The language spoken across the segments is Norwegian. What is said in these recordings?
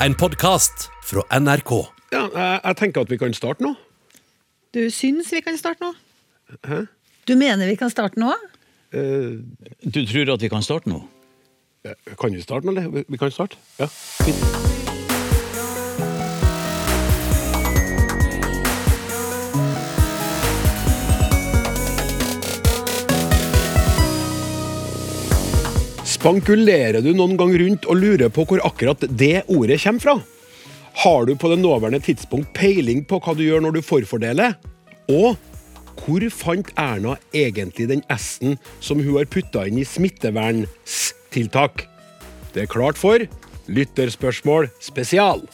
En podkast fra NRK. Ja, jeg, jeg tenker at vi kan starte nå. Du syns vi kan starte nå? Hæ? Du mener vi kan starte nå? Uh, Du tror at vi kan starte nå? kan vi starte nå, eller? Vi, vi kan starte. Ja, Spankulerer du noen gang rundt og lurer på hvor akkurat det ordet kommer fra? Har du på det nåværende tidspunkt peiling på hva du gjør når du forfordeler? Og hvor fant Erna egentlig den S-en som hun har putta inn i smittevernstiltak? Det er klart for Lytterspørsmål spesial.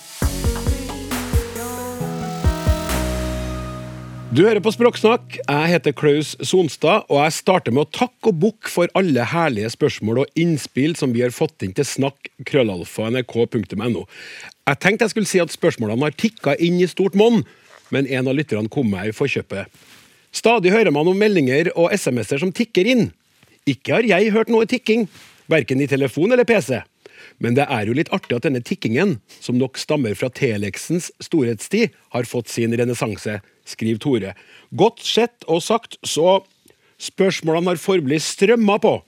Du hører på Språksnakk. Jeg heter Klaus Sonstad, og jeg starter med å takke og bukke for alle herlige spørsmål og innspill som vi har fått inn til snakk.krøllalfa.nrk.no. Jeg tenkte jeg skulle si at spørsmålene har tikka inn i stort monn, men en av lytterne kom meg i forkjøpet. Stadig hører man om meldinger og SMS-er som tikker inn. Ikke har jeg hørt noe tikking, verken i telefon eller PC. Men det er jo litt artig at denne tikkingen, som nok stammer fra telexens storhetstid, har fått sin renessanse, skriver Tore. Godt sett og sagt, så spørsmålene har formelig strømma på.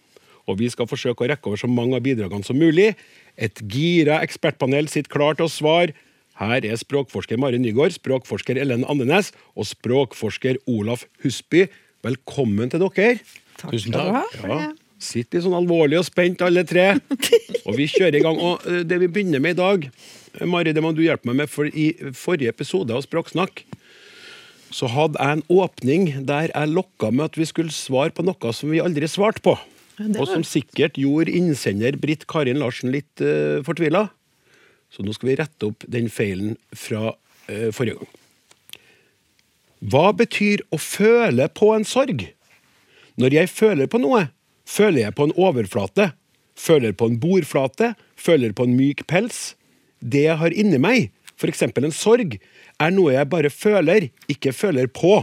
Og vi skal forsøke å rekke over så mange av bidragene som mulig. Et gira ekspertpanel sitter klar til å svare. Her er språkforsker Mari Nygaard, språkforsker Ellen Andenes og språkforsker Olaf Husby. Velkommen til dere. Tusen skal du takk. ha. Ja, Sitter litt sånn alvorlig og spent, alle tre. Og vi kjører i gang. Og eh, det vi begynner med i dag, eh, Mari, det må du hjelpe meg med, for i forrige episode av Språksnakk så hadde jeg en åpning der jeg lokka med at vi skulle svare på noe som vi aldri svarte på. Og som sikkert gjorde innsender Britt Karin Larsen litt uh, fortvila. Så nå skal vi rette opp den feilen fra uh, forrige gang. Hva betyr å føle på en sorg? Når jeg føler på noe, føler jeg på en overflate, føler på en bordflate, føler på en myk pels. Det jeg har inni meg, f.eks. en sorg, er noe jeg bare føler, ikke føler på.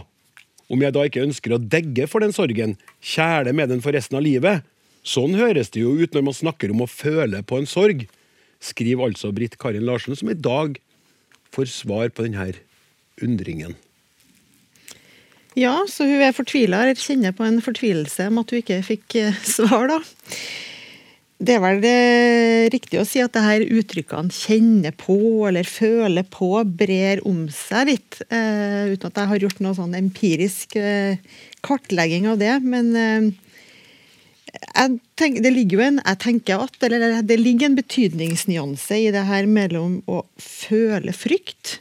Om jeg da ikke ønsker å degge for den sorgen, kjæle med den for resten av livet. Sånn høres det jo ut når man snakker om å føle på en sorg, skriver altså Britt Karin Larsen, som i dag får svar på denne undringen. Ja, så hun er fortvila, eller kjenner på en fortvilelse om at hun ikke fikk eh, svar, da. Det er vel det riktig å si at det her uttrykkene 'kjenne på' eller 'føle på' brer om seg litt, Uh, uten at jeg har gjort noe sånn empirisk uh, kartlegging av det. Men uh, jeg tenker, det ligger jo en jeg tenker at, eller det ligger en betydningsnyanse i det her mellom å føle frykt,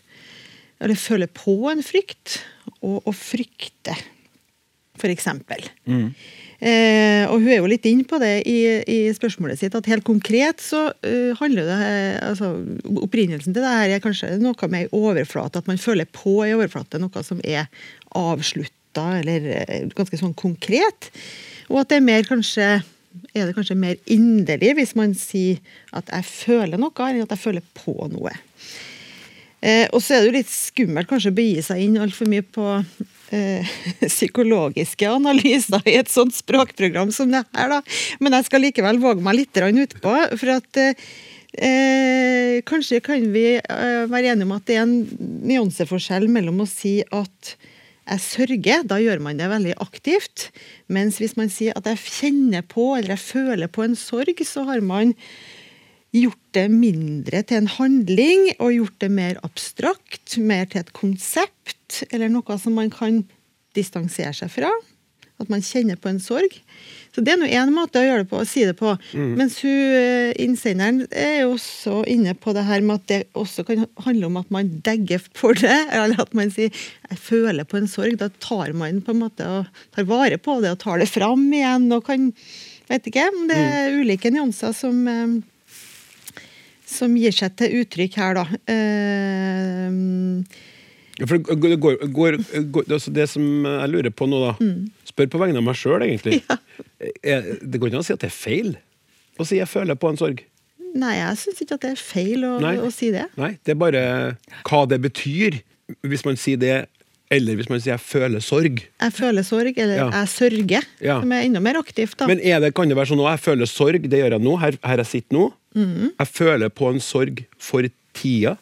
eller føle på en frykt, og å frykte, for eksempel. Eh, og hun er jo litt inn på det i, i spørsmålet sitt, at helt konkret så uh, handler det altså Opprinnelsen til det her er kanskje noe mer overflate, at man føler på i overflate noe som er avslutta, eller eh, ganske sånn konkret. Og at det er mer kanskje er det kanskje mer inderlig hvis man sier at jeg føler noe, enn at jeg føler på noe. Eh, og så er det jo litt skummelt kanskje å begi seg inn altfor mye på eh, psykologiske analyser i et sånt språkprogram som det her, da. Men jeg skal likevel våge meg litt utpå. For at eh, eh, kanskje kan vi eh, være enige om at det er en nyanseforskjell mellom å si at jeg sørger, da gjør man det veldig aktivt. Mens hvis man sier at jeg kjenner på eller jeg føler på en sorg, så har man gjort det mindre til en handling og gjort det mer abstrakt, mer til et konsept, eller noe som man kan distansere seg fra. At man kjenner på en sorg. Så det er nå én måte å gjøre det på, å si det på. Mens hun, eh, innsenderen er jo også inne på det her med at det også kan handle om at man degger for det. Eller at man sier 'jeg føler på en sorg'. Da tar man på en måte og tar vare på det og tar det fram igjen. og kan, vet ikke, Det er ulike nyanser som eh, som gir seg til uttrykk her, da. Eh, Ja, for det, går, går, går, altså det som jeg lurer på nå, da Spør på vegne av meg sjøl, egentlig. Er, det går ikke an å si at det er feil å si 'jeg føler på en sorg'. nei, jeg syns ikke at det er feil å, å si det. Nei, det er bare hva det betyr, hvis man sier det, eller hvis man sier 'jeg føler sorg'. Jeg føler sorg, eller Ja. jeg sørger, Ja. som er enda mer aktivt. da. Men er det, kan det være sånn at jeg føler sorg, det gjør jeg nå, her, her jeg sitter nå. Mm. Jeg føler på en sorg for tida?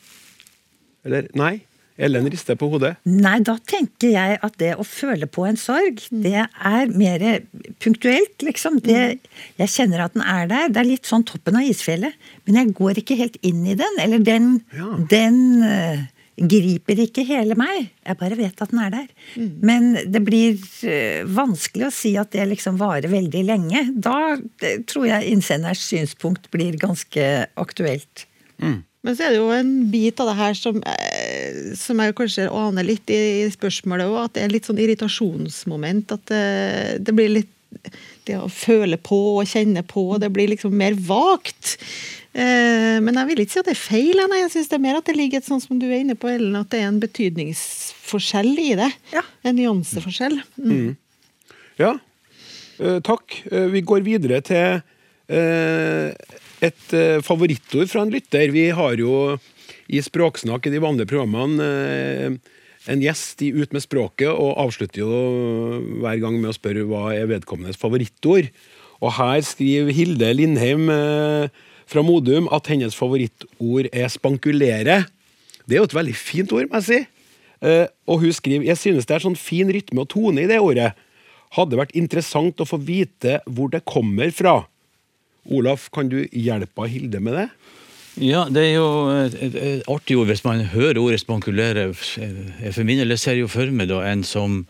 Eller nei? Ellen rister på hodet. Nei, da tenker jeg at det å føle på en sorg, det er mer punktuelt, liksom. Det, jeg kjenner at den er der. Det er litt sånn toppen av isfjellet. Men jeg går ikke helt inn i den. Eller den, Ja. den eh, griper ikke hele meg. Jeg bare vet at den er der. Men det blir eh, vanskelig å si at det liksom varer veldig lenge. Da eh, tror jeg innsenders synspunkt blir ganske aktuelt. Men så er det jo en bit av det her som, eh, som jeg kanskje aner litt i, i spørsmålet òg, at det er litt sånn irritasjonsmoment. At det, det blir litt Det å føle på og kjenne på, det blir liksom mer vagt. Eh, men jeg vil ikke si at det er feil. Nei, jeg synes det er mer at det ligger et sånn som du er inne på, Ellen, at det er en betydningsforskjell i det. Ja. En nyanseforskjell. Mm. Ja, eh, takk. Eh, vi går videre til eh, et eh, favorittord fra en lytter. Vi har jo i Språksnakk i de vanlige programmene eh, en gjest i Ut med språket, og avslutter jo hver gang med å spørre hva er vedkommendes favorittord. Og her skriver Hilde Lindheim eh, fra Modum at hennes favorittord er spankulere. Det er jo et veldig fint ord, må jeg si. Eh, og hun skriver jeg synes det er sånn fin rytme og tone i det ordet. Hadde vært interessant å få vite hvor det kommer fra. Olaf, kan du hjelpe Hilde med det? Ja, det er jo et, et, et artig ord hvis man hører ordet spankulere. Jeg for min del ser jo for meg da en som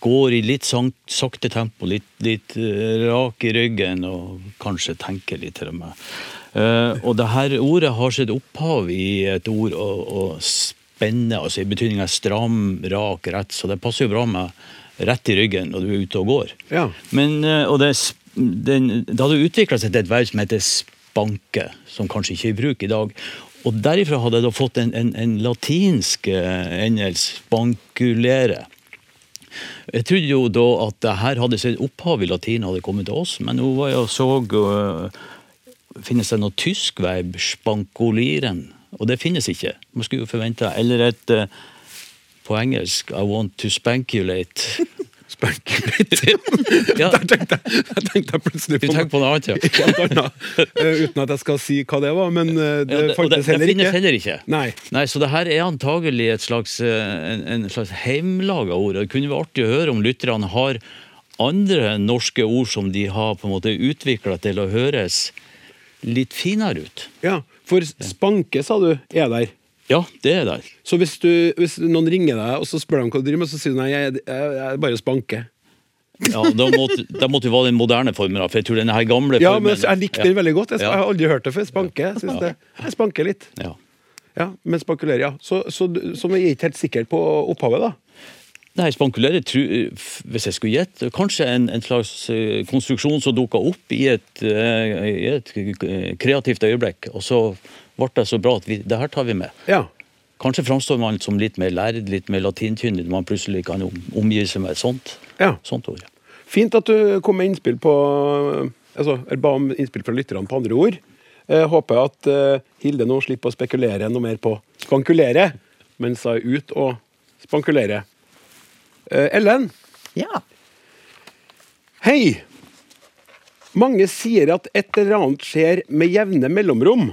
går i litt sang, sakte tempo, litt, litt eh, rak i ryggen og kanskje tenker litt til og med. Eh, og det her ordet har sitt opphav i et ord å, å spenne, altså i betydninga stram, rak, rett, så det passer jo bra med rett i ryggen når du er ute og går. Ja. Men, eh, og det, den, det hadde utvikla seg til et verv som heter spanke, som kanskje ikke er i bruk i dag. Og derifra hadde jeg da fått en, en, en latinsk eh, endelse, spankulere. Jeg trodde jo da at det her hadde sitt opphav i latin, hadde kommet til oss, men nå var jeg og så øh, Finnes det noe tysk verb, spankulieren? Og det finnes ikke. Man skulle jo forvente Eller et uh, på engelsk I want to spankulate. Spankulate. Ja. Der tenkte jeg, jeg tenkte plutselig på på noe annet, ja. Annet. Eh, uten at jeg skal si hva det var, men eh, det Ja, det- fantes det, heller ikke. heller ikke. Nei. Nei, Så det her er antagelig et slags, eh, en, en slags heimlaga ord. Det kunne vært artig å høre om lytterne har andre norske ord som de har på en måte utvikla til å høres litt finere ut. Ja, for spanke, sa du, er der. Ja, det er der. Så hvis, du, hvis noen ringer deg og så spør de hva du driver med, så sier du nei, jeg, jeg, jeg bare spanker. Ja, Da måtte, da måtte vi være den moderne formen, for jeg tror denne her gamle Ja, men jeg likte den veldig godt. Jeg, jeg har aldri hørt det før. Spanke. Jeg, det. jeg spanker litt. Ja. Ja, Men spankulerer, ja. Så, så, så vi er ikke helt sikre på opphavet, da. Nei, f- hvis jeg skulle gjette, kanskje en, en slags eh, konstruksjon som dukka opp i et, eh, i et eh, kreativt øyeblikk. Og så ble det så bra at vi, det her tar vi med. Ja. Kanskje framstår man som litt mer lærd, litt mer latinkyndig når man plutselig kan om, omgi seg med et sånt, ja. sånt ord. Fint at du kom med innspill på altså, Jeg ba om innspill fra lytterne på andre ord. Jeg håper at eh, Hilde nå slipper å spekulere noe mer på spankulere, mens hun er ute og spankulerer. Eh, Ellen, Ja. hei! Mange sier at et eller annet skjer med jevne mellomrom.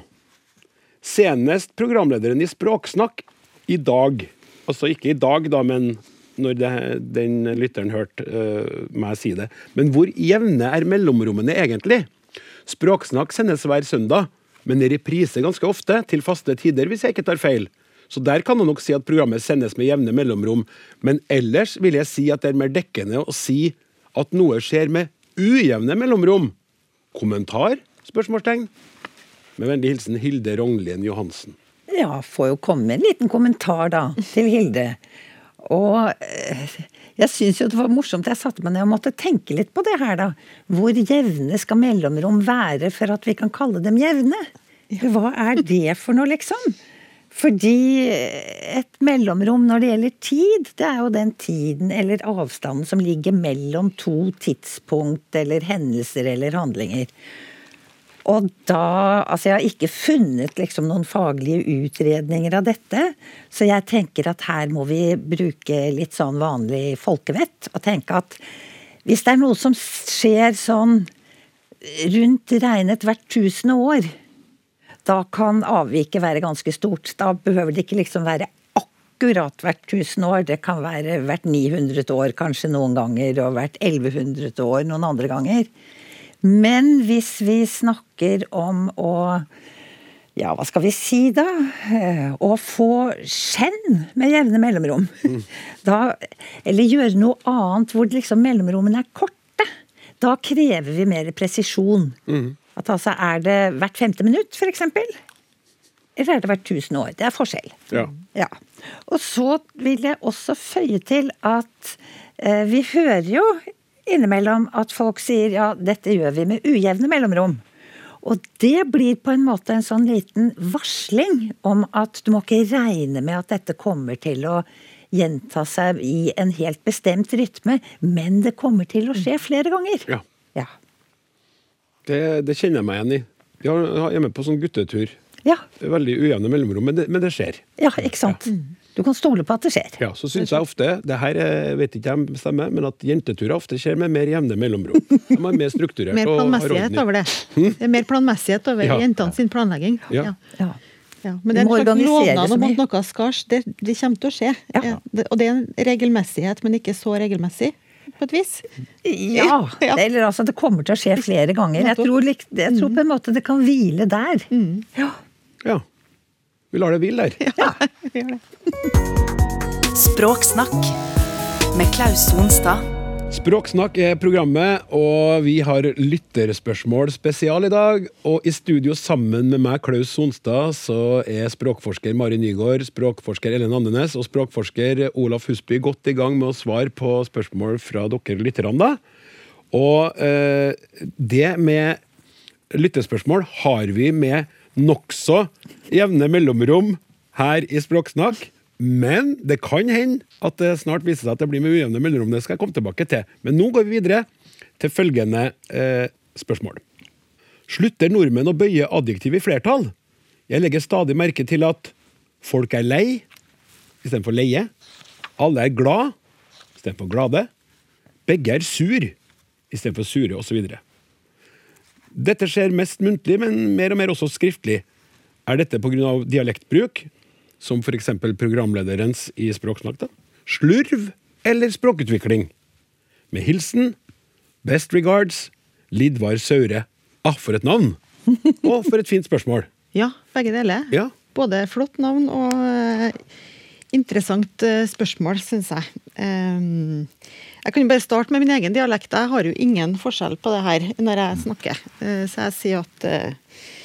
Senest programlederen i Språksnakk i dag. Altså ikke i dag, da, men når det, den lytteren hørte uh, meg si det. Men hvor jevne er mellomrommene egentlig? Språksnakk sendes hver søndag, men i reprise ganske ofte, til faste tider, hvis jeg ikke tar feil. Så der kan man nok si at programmet sendes med jevne mellomrom. Men ellers vil jeg si at det er mer dekkende å si at noe skjer med ujevne mellomrom. Kommentar? Spørsmålstegn. Med vennlig hilsen Hilde Rognlien Johansen. Ja, får jo komme med en liten kommentar da, til Hilde. Og eh, jeg syns jo det var morsomt, jeg satte meg ned og måtte tenke litt på det her, da. Hvor jevne skal mellomrom være for at vi kan kalle dem jevne? Hva er det for noe, liksom? Fordi et mellomrom når det gjelder tid, det er jo den tiden eller avstanden som ligger mellom to tidspunkt eller hendelser eller handlinger. Og da Altså, jeg har ikke funnet liksom noen faglige utredninger av dette, så jeg tenker at her må vi bruke litt sånn vanlig folkevett og tenke at hvis det er noe som skjer sånn rundt regnet hvert tusende år, da kan avviket være ganske stort. Da behøver det ikke liksom være akkurat hvert 1000 år. Det kan være hvert 900 år kanskje noen ganger, og hvert 1100 år noen andre ganger. Men hvis vi snakker om å ja, hva skal vi si da? Eh, Å få skjenn med jevne mellomrom. Da, eller gjøre noe annet hvor liksom mellomrommene er korte. Da krever vi mer presisjon. At altså Er det hvert femte minutt, f.eks.? Eller er det hvert tusen år? Det er forskjell. Ja. Ja. Og så vil jeg også føye til at eh, vi hører jo innimellom at folk sier ja, dette gjør vi med ujevne mellomrom. Og det blir på en måte en sånn liten varsling om at du må ikke regne med at dette kommer til å gjenta seg i en helt bestemt rytme, men det kommer til å skje flere ganger. Ja. Ja. Det, det kjenner jeg meg igjen i. Vi er med på sånn guttetur. Ja, er veldig ujevne mellomrom, men det, men det skjer. ja ikke sant. Du kan stole på at det skjer. Ja, Så syns jeg ofte, det her eh, vet ikke jeg bestemmer, men at jenteturer ofte skjer med mer jevne mellomrom. De er mer strukturert. Mer og planmessighet over det. Det er mer planmessighet over Ja. jentene sin planlegging. Ja. Ja. Ja, men det er en slags lovnad om at noe skal skje. Det, det kommer til å skje. Ja. Ja, det, og det er en regelmessighet, men ikke så regelmessig, på et vis. Ja, Ja. eller altså det kommer til å skje flere ganger. Jeg tror, jeg tror på en måte det kan hvile der. Ja. Ja. Vi lar det hvile der. Vi gjør det. Språksnakk med Klaus Sonstad. Språksnakk er programmet, og vi har lytterspørsmål spesial i dag. Og i studio sammen med meg, Klaus Sonstad, så er språkforsker Mari Nygaard, språkforsker Ellen Andenes og språkforsker Olaf Husby godt i gang med å svare på spørsmål fra dere lytterne. Og eh, det med lyttespørsmål har vi med nokså jevne mellomrom her i Språksnakk. Men det kan hende at det snart viser seg at det blir med ujevne mellomrom. Det skal jeg komme tilbake til. Men nå går vi videre til følgende eh, spørsmål. Slutter nordmenn å bøye adjektiv i flertall? Jeg legger stadig merke til at folk er lei istedenfor leie. Alle er glad istedenfor glade. Begge er sur istedenfor sure, osv. Dette skjer mest muntlig, men mer og mer også skriftlig. Er dette pga. dialektbruk, som f.eks. programlederens i Språksnakk? da? Slurv eller språkutvikling? Med hilsen Best regards Lidvar Saure. Ah, for et navn! Og for et fint spørsmål. Ja, begge deler. Ja. Både flott navn og eh, interessant eh, spørsmål, syns jeg. Ehm, jeg kan bare starte med min egen dialekt. Jeg har jo ingen forskjell på det her når jeg snakker. Eh, så jeg sier at eh, eh,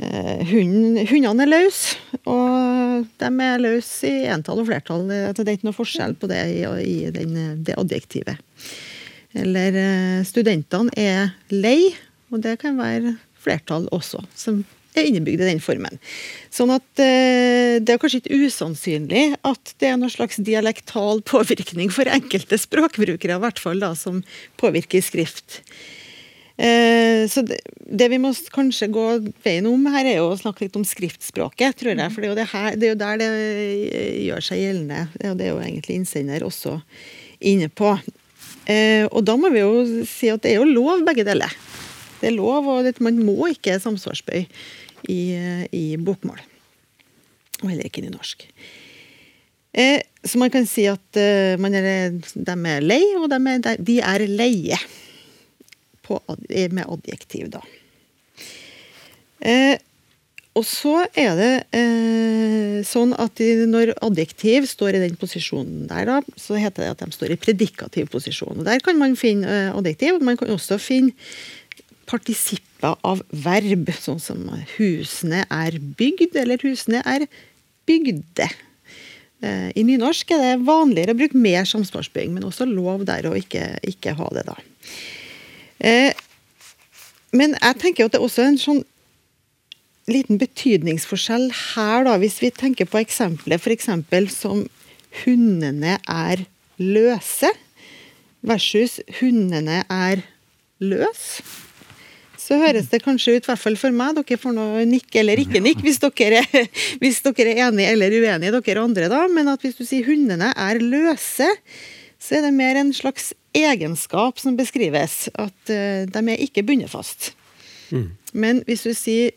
hundene er løse, og de er løse i entall og flertall. Det det er ikke noe forskjell på det i, i den, det adjektivet. Eller eh, studentene er lei, og det kan være flertall også, som er innebygd i den formen. Sånn at eh, det er kanskje ikke usannsynlig at det er noen slags dialektal påvirkning for enkelte språkbrukere, i hvert fall da, som påvirker skrift. Eh, Så det, det vi må kanskje gå veien om her, er jo å snakke litt om skriftspråket, tror jeg. For det er jo, det her, det er jo der det eh, gjør seg gjeldende. Og det er jo egentlig innsender også inne på. Eh, Og da må vi jo si at det er jo lov, begge deler. Det er lov, og det, man må ikke samsvarsbøy i, i bokmål. Og heller ikke i norsk. Eh, så man kan si at man er, de er lei, og de er, de er leie. På, med adjektiv, da. Eh, og så er det eh, sånn at de, når adjektiv står i den posisjonen der, da, så heter det at de står i predikativ posisjon. Og Der kan man finne eh, adjektiv. Man kan også finne partisipper av verb, sånn som husene er bygd, eller husene er bygde. Eh, I nynorsk er det vanligere å bruke mer samsvarsbygging, men også lov der å ikke, ikke ha det, da. Eh, men jeg tenker at det er også en sånn liten betydningsforskjell her, da, hvis vi tenker på eksempelet f.eks. som 'hundene er løse' versus 'hundene er løs'. Så høres det kanskje ut, i hvert fall for meg, dere får noe nikk eller ikke nikk hvis dere, er, hvis dere er enige eller uenige, dere andre, da. Men at hvis du sier 'hundene er løse', så er det mer en slags egenskap som beskrives. At eh, de er ikke bundet fast. Men hvis du sier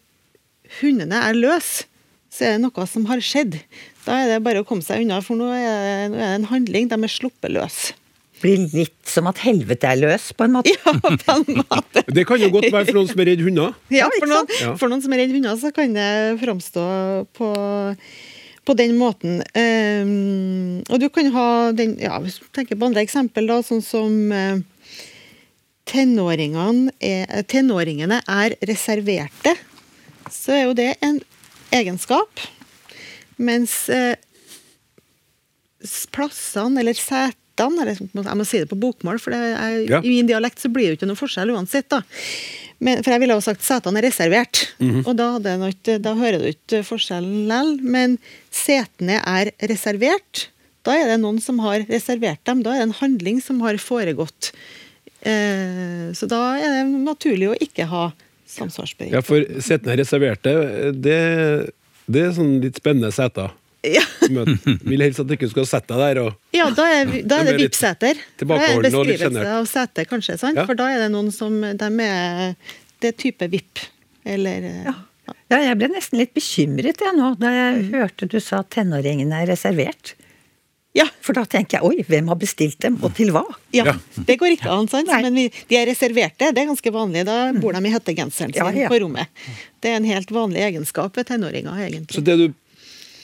hundene er løse, så er det noe som har skjedd. Da er det bare å komme seg unna, for nå er det, nå er det en handling. De er sluppet løs. Blir litt som at helvete er løs, på en måte. Ja, på en måte. Det kan jo godt være for noen som er redd hunder. Ja, for noen. Ja. for noen som er redd hunder, så kan det framstå på, på den måten. Ehm, og du kan ha den Ja, hvis du tenker på andre eksempel, da, sånn som eh, tenåringene er, tenåringene er reserverte, så er jo det en egenskap. Mens eh, plassene, eller setene, eller jeg må si det på bokmål, for det er, Ja. i min dialekt så blir det jo ikke noe forskjell uansett. da. Men, for jeg ville jo sagt setene er reservert, og da, hadde jeg nok da hører du ikke forskjellen likevel. Men setene er reservert. Da er det noen som har reservert dem. Da er det en handling som har foregått. Eh, så da er det naturlig å ikke ha samsvarsbevis. Ja, for setene er reserverte, det, det er sånn litt spennende seter. Ja. Men Vil helst at du ikke skal sette deg der og Ja, da er, da er det vippseter. Da er det beskrivelse av setet, kanskje. sant? Ja. For da er det noen som de er, Det er type VIP. Eller eh, Ja. Ja, jeg ble nesten litt bekymret jeg nå, da jeg hørte du sa at tenåringene er reservert. ja. For da tenker jeg oi, hvem har bestilt dem, og til hva? Ja, Ja. det går ikke an, sant? Men vi, de er reserverte. Det er ganske vanlig. Da bor de i hettegenseren sin Ja, ja. på rommet. Det er en helt vanlig egenskap ved tenåringer, egentlig. Så det du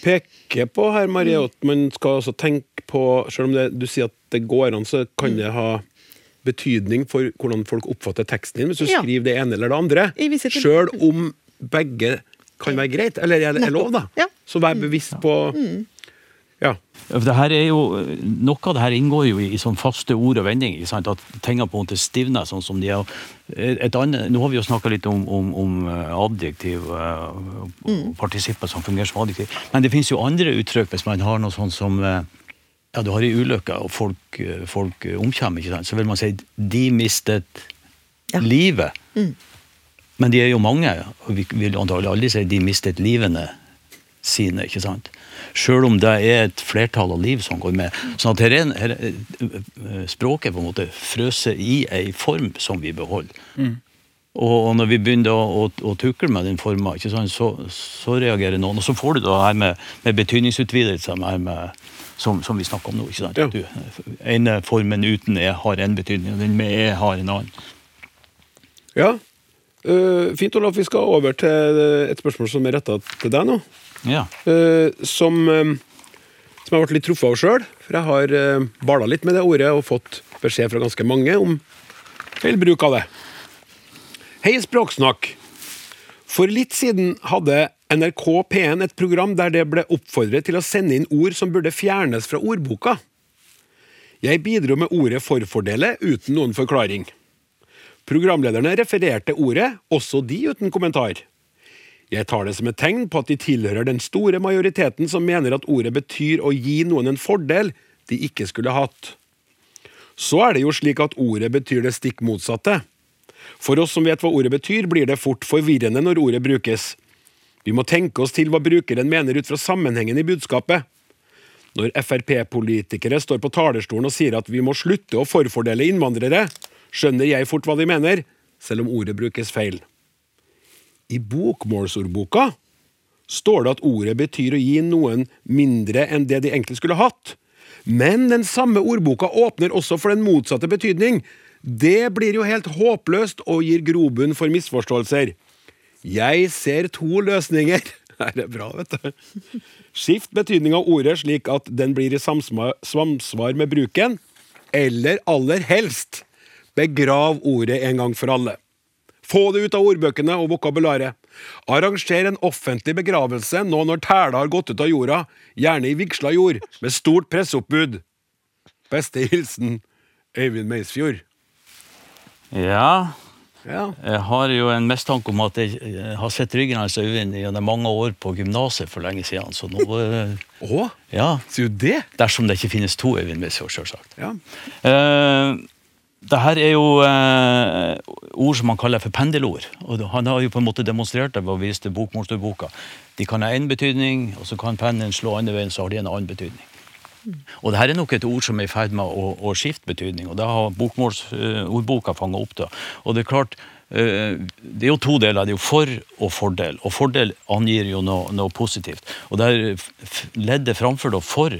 peker på her, Marie, at man skal også tenke på Selv om det, du sier at det går an, så kan det ha betydning for hvordan folk oppfatter teksten din, hvis du Ja. skriver det ene eller det andre. Sjøl om begge kan være greit, eller er det lov, da. Ja. Så vær bevisst på Ja. Ja, Det her er jo, noe av det her inngår jo i, i sånn faste ord og vendinger. ikke sant? At tingene på en måte stivner sånn som de er. Et annet, nå har vi jo snakka litt om, om, om eh, adjektiv mm. og partisipper som fungerer som adjektiv. Men det finnes jo andre uttrykk hvis man har noe sånn som eh, ja, du har ei ulykke og folk, eh, folk eh, omkommer, ikke sant? så vil man si 'de mistet Ja. livet'. Men de er jo mange, og vi vil antagelig aldri si 'de mistet livene sine'. ikke sant? Sjøl om det er et flertall av liv som går med. Sånn at her er, her er eh, språket på en måte frøset i ei form som vi beholder. Og, og når vi begynner å, å, å tukle med den forma, så, så reagerer noen. Og så får du det her med, med betydningsutvidelser med, med, som, som vi snakker om nå. ikke sant? Du, ene formen uten e har en betydning, og den med e har en annen. ja. Uh, fint, Olaf. Vi skal over til et spørsmål som er retta til deg nå. Ja. Eh, som, eh, som jeg ble litt truffet av sjøl. For jeg har uh, bala litt med det ordet og fått beskjed fra ganske mange om feil bruk av det. Hei, Språksnakk. For litt siden hadde NRK P1 et program der det ble oppfordret til å sende inn ord som burde fjernes fra ordboka. Jeg bidro med ordet 'forfordele' uten noen forklaring. Programlederne refererte ordet, også de uten kommentar. Jeg tar det som et tegn på at de tilhører den store majoriteten som mener at ordet betyr å gi noen en fordel de ikke skulle hatt. Så er det jo slik at ordet betyr det stikk motsatte. For oss som vet hva ordet betyr, blir det fort forvirrende når ordet brukes. Vi må tenke oss til hva brukeren mener ut fra sammenhengen i budskapet. Når Frp-politikere står på talerstolen og sier at vi må slutte å forfordele innvandrere, skjønner jeg fort hva de mener, selv om ordet brukes feil. I bokmålsordboka står det at ordet betyr å gi noen mindre enn det de egentlig skulle hatt. Men den samme ordboka åpner også for den motsatte betydning. Det blir jo helt håpløst og gir grobunn for misforståelser. Jeg ser to løsninger. Her er bra, vet du. Skift betydning av ordet slik at den blir i samsvar med bruken. Eller aller helst, begrav ordet en gang for alle. Få det ut av ordbøkene og vokabularet. Arranger en offentlig begravelse nå når tæla har gått ut av jorda, gjerne i vigsla jord, med stort presseoppbud. Beste hilsen Øyvind Meisfjord. ja. Ja. Jeg har jo en mistanke om at jeg har sett ryggen hans Øyvind gjennom mange år på gymnaset for lenge siden. Så nå Å, Ja. sier du det? Dersom det ikke finnes to Øyvind Meisfjord, selvsagt. Ja. Eh, det her er jo eh, ord som man kaller for pendelord. Og han har jo på en måte demonstrert det ved å vise til bokmålsordboka. De kan ha én betydning, og så kan pennen slå andre veien, så har de en annen betydning. Og det her er nok et ord som er i ferd med å, å skifte betydning, og det har bokmålsordboka fanga opp. da. Og det er klart, eh, det er jo to deler. Det er jo for og fordel. Og fordel angir jo noe, noe positivt. Og der leddet framfor da for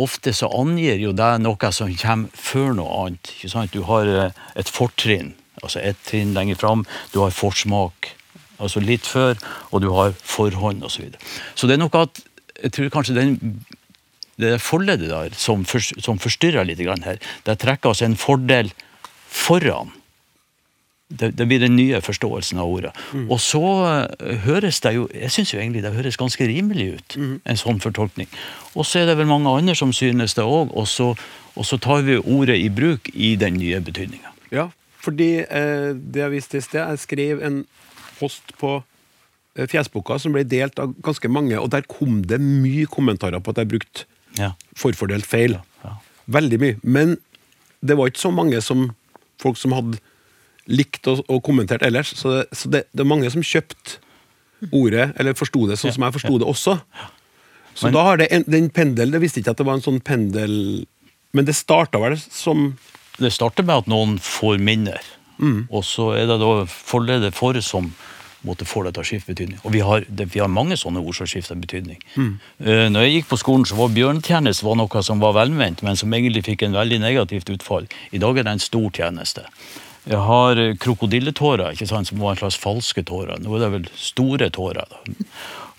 Ofte så angir jo det noe som kommer før noe annet. ikke sant? Du har eh, et fortrinn, altså ett trinn lenger fram. Du har forsmak, altså litt før, og du har forhånd osv. Så, videre. så det er noe at jeg tror kanskje den det forleddet der som, for, som forstyrrer litt her. Det trekker altså en fordel foran. Det, det blir den nye forståelsen av ordet. Og så eh, høres det jo Jeg syns jo egentlig det høres ganske rimelig ut, en sånn fortolkning. Og så er det vel mange andre som synes det òg, og, så- og så tar vi ordet i bruk i den nye betydninga. Ja, fordi eh, det jeg viste i sted, jeg skrev en post på eh, Fjesboka som ble delt av ganske mange, og der kom det mye kommentarer på at jeg brukte Ja. forfordelt feil. Ja. Veldig mye. Men det var ikke så mange som folk som hadde likt og, og kommentert ellers. Så, det, så det, det er mange som kjøpte ordet, eller forsto det sånn som jeg forsto det også. Så Men- da har det en, den pendel Det visste ikke at det var en sånn pendel Men det starta vel som Det starter med at noen får minner, og så er det da forledet for som måtte få det til å skifte betydning. Og vi har, det, vi har mange sånne ord som skifter betydning. Eh, når jeg gikk på skolen, så var bjørntjeneste var noe som var velment, men som egentlig fikk en veldig negativt utfall. I dag er det en stor tjeneste. Jeg har eh, krokodilletårer, ikke sant, som var en slags falske tårer. Nå er det vel store tårer. Da.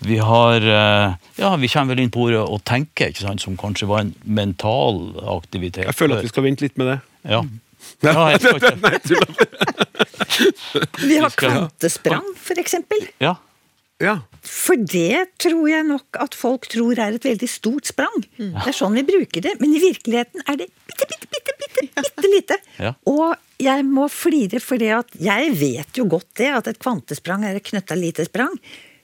Vi har eh, Ja, vi kommer vel inn på ordet å tenke, ikke sant, som kanskje var en mental aktivitet. Jeg føler at vi skal vente litt med det. Ja. ja jeg skal ikke. Vi har kvantesprang, for eksempel. Ja. Ja. For det tror jeg nok at folk tror er et veldig stort sprang. Det er sånn vi bruker det, men i virkeligheten er det bitte, bitte, bitte, bitte, bitte lite. Ja. Og jeg må flire for jeg vet jo godt det, at et kvantesprang er et knøtta lite sprang.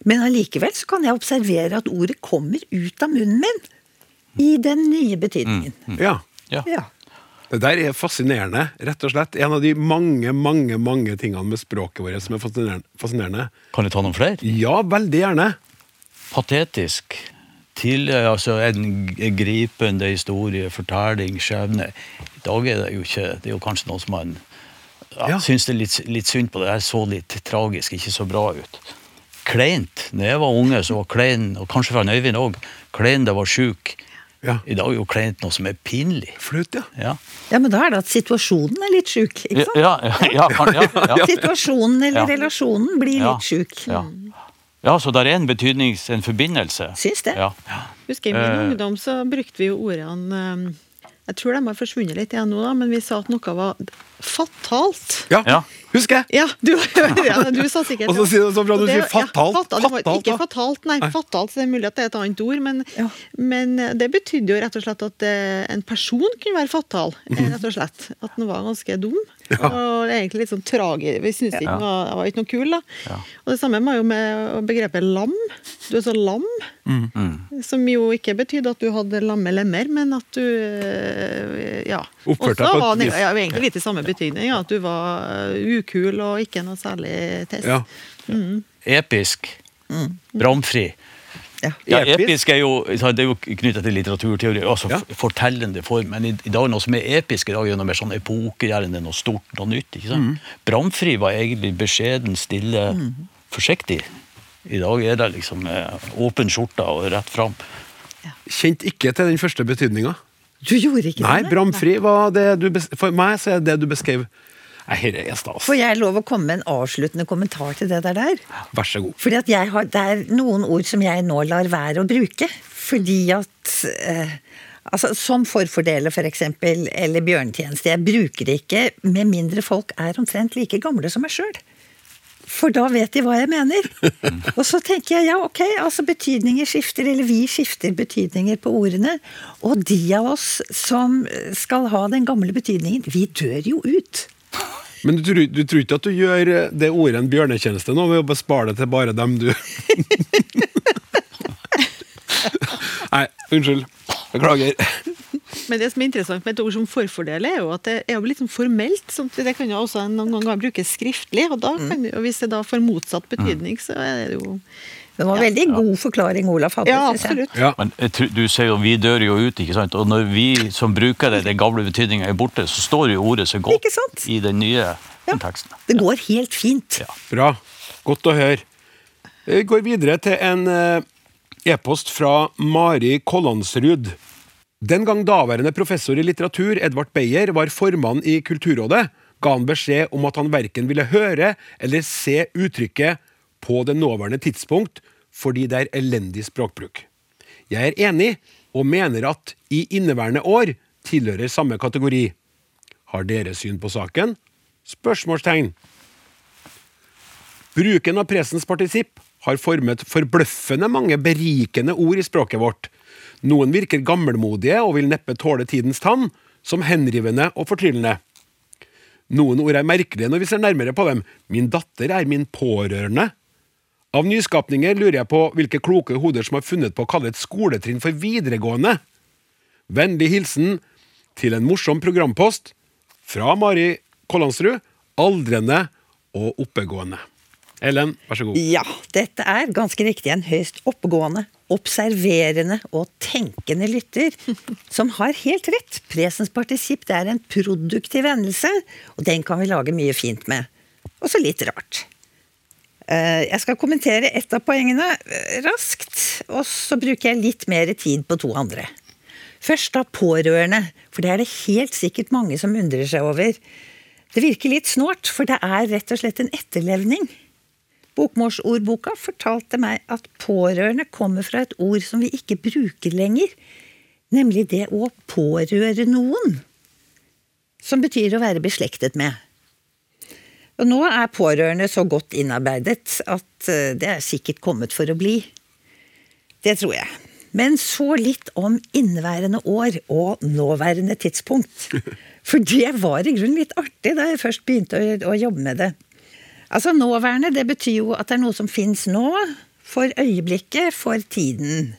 Men allikevel så kan jeg observere at ordet kommer ut av munnen min i den nye betydningen. ja. ja. Ja. Det der er fascinerende, rett og slett. En av de mange, mange mange tingene med språket vårt som er fascinerende. fascinerende. Kan du ta noen flere? Ja, veldig gjerne. Patetisk. Til altså, en gripende historie, fortelling, skjebne. I dag er det jo ikke Det er jo kanskje noe som man ja, Ja. syns det er litt, litt synd på det. her så litt tragisk, ikke så bra ut. Kleint. Når jeg var unge, så var klein, og kanskje fra Øyvind òg, klein det var sjuk. Ja. I dag er jo kleint noe som er pinlig. Flut, ja. Ja, ja, men da er det at situasjonen er litt sjuk, ikke sant? ja, ja, ja, kan- ja, ja. Situasjonen eller Ja. relasjonen blir litt sjuk. Ja. Ja, så det er en betydnings... En forbindelse. Syns det. Ja. Husker I min Eh. ungdom så brukte vi jo ordene eh, Jeg tror de har forsvunnet litt igjen nå, da, men vi sa at noe var fatalt. Ja, Ja. Husker jeg! Ja, du, ja, du sa sikkert Og så sier du sånn bra, du Det- sier fatalt. Ja, fatalt. Var Fatalt, ikke da. fatalt, nei. Nei. Fatalt, så det er mulig at det er et annet ord, men, Ja. men det betydde jo rett og slett at eh, en person kunne være fatal. eh, Mhm. Rett og slett. At den var ganske dum. Og egentlig litt sånn tragisk. Vi syntes ikke Ja. den var, var ikke noe kul, da. Ja. Og det samme var jo med begrepet lam. Du er så lam. Mm. Som jo ikke betydde at du hadde lamme lemmer, men at du eh, ja. Oppførte deg på et var vis. ja, egentlig litt i samme betydning. Ja, at du var eh, ukul og ikke noe særlig test. Ja. Episk. Bramfri. Ja. Ja, Episk? er jo, det er jo knyttet til litteraturteori, altså Ja. fortellende form. Men i, i dag noe som er episk i dag, er noe mer sånn epokegjørende, noe stort, noe nytt. ikke sant? Bramfri var egentlig beskjeden, stille, forsiktig. I dag er det liksom eh, åpen skjorte og rett fram. Kjente ikke til den første betydninga. Du gjorde ikke Nei, det? bramfri var det du For meg så er det du beskrev Nei, det er stas. Får jeg lov å komme med en avsluttende kommentar til det der? der? Vær så god. Fordi at jeg har, Det er noen ord som jeg nå lar være å bruke. Fordi at eh, altså Som forfordeler, for eksempel, eller bjørnetjeneste. Jeg bruker det ikke med mindre folk er omtrent like gamle som meg sjøl. For da vet de hva jeg mener. Og så tenker jeg ja, ok, altså betydninger skifter, eller vi skifter betydninger på ordene. Og de av oss som skal ha den gamle betydningen, vi dør jo ut. Men du tror, du tror ikke at du gjør eh, det ordet en bjørnetjeneste nå, ved å bespare det til bare dem du Nei, unnskyld. Beklager. Men det som er interessant med et ord som forfordel, er jo at det er jo litt sånn formelt. Sånn, at det kan jo også noen ganger brukes skriftlig, og, da kan og hvis det da får motsatt betydning, så er det jo Det var veldig god forklaring Olaf hadde. Ja, absolutt. Ja. Men jeg tror- du sier jo vi dør jo ut, ikke sant? Og når vi som bruker det, den gamle betydninga er borte, så står jo ordet så godt Ikke sant? i den nye teksten. Det går helt fint. Ja. Bra. Godt å høre. Vi går videre til en eh, e-post fra Mari Kollandsrud. Den gang daværende professor i litteratur Edvard Beyer var formann i Kulturrådet, ga han beskjed om at han verken ville høre eller se uttrykket 'på det nåværende tidspunkt' fordi det er elendig språkbruk. Jeg er enig, og mener at 'i inneværende år' tilhører samme kategori. Har dere syn på saken? Spørsmålstegn. Bruken av presens partisipp har formet forbløffende mange berikende ord i språket vårt. Noen virker gammelmodige og vil neppe tåle tidens tann, som henrivende og fortryllende. Noen ord er merkelige når vi ser nærmere på dem. Min datter er min pårørende. Av nyskapninger lurer jeg på hvilke kloke hoder som har funnet på å kalle et skoletrinn for videregående. Vennlig hilsen til en morsom programpost fra Mari Kollandsrud, aldrende og oppegående. Ellen, vær så god. Ja, dette er ganske riktig en høyst oppegående, observerende og tenkende lytter som har helt rett. Presens partisipp det er en produktiv endelse, og den kan vi lage mye fint med. Og så litt rart. Eh, Jeg skal kommentere ett av poengene eh, raskt, og så bruker jeg litt mer tid på to andre. Først da pårørende, for det er det helt sikkert mange som undrer seg over. Det virker litt snålt, for det er rett og slett en etterlevning. Bokmålsordboka fortalte meg at pårørende kommer fra et ord som vi ikke bruker lenger, nemlig det å pårøre noen, som betyr å være beslektet med. Og nå er pårørende så godt innarbeidet at eh, det er sikkert kommet for å bli. Det tror jeg. Men så litt om inneværende år og nåværende tidspunkt. For det var i grunnen litt artig da jeg først begynte å, å jobbe med det. Altså Nåværende det betyr jo at det er noe som fins nå, for øyeblikket, for tiden.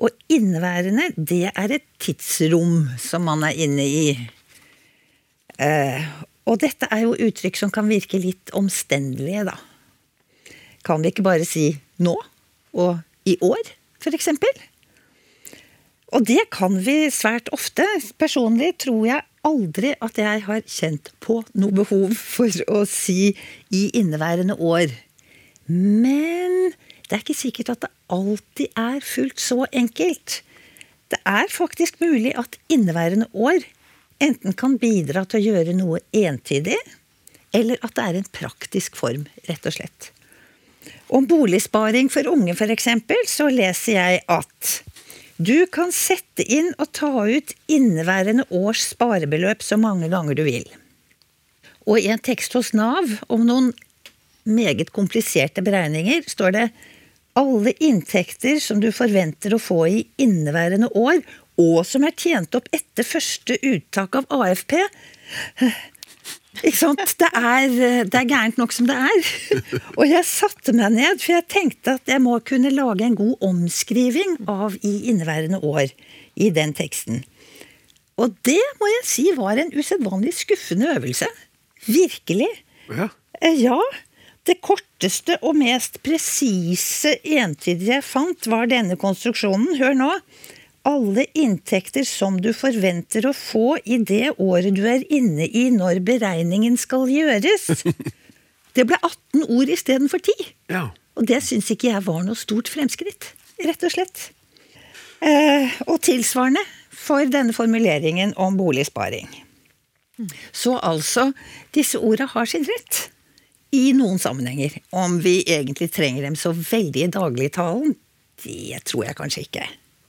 Og inneværende, det er et tidsrom som man er inne i. Og dette er jo uttrykk som kan virke litt omstendelige, da. Kan vi ikke bare si nå og i år, eksempel? Og det kan vi svært ofte. Personlig tror jeg aldri at jeg har kjent på noe behov for å si i inneværende år. Men det er ikke sikkert at det alltid er fullt så enkelt. Det er faktisk mulig at inneværende år enten kan bidra til å gjøre noe entydig, eller at det er en praktisk form, rett og slett. Om boligsparing for unge, f.eks., så leser jeg at du kan sette inn og ta ut inneværende års sparebeløp så mange ganger du vil. Og i en tekst hos Nav om noen meget kompliserte beregninger står det alle inntekter som du forventer å få i inneværende år, og som er tjent opp etter første uttak av AFP ikke sant? Det er, det er gærent nok som det er. Og jeg satte meg ned, for jeg tenkte at jeg må kunne lage en god omskriving av i inneværende år i den teksten. Og det må jeg si var en usedvanlig skuffende øvelse. Virkelig. Ja. Eh, Ja. Det korteste og mest presise entydige jeg fant, var denne konstruksjonen. Hør nå. Alle inntekter som du forventer å få i det året du er inne i når beregningen skal gjøres. Det ble 18 ord istedenfor 10. ja. Og det syns ikke jeg var noe stort fremskritt, rett og slett. Eh, og tilsvarende for denne formuleringen om boligsparing. Så altså, disse orda har sin rett. I noen sammenhenger. Om vi egentlig trenger dem så veldig i dagligtalen, det tror jeg kanskje ikke.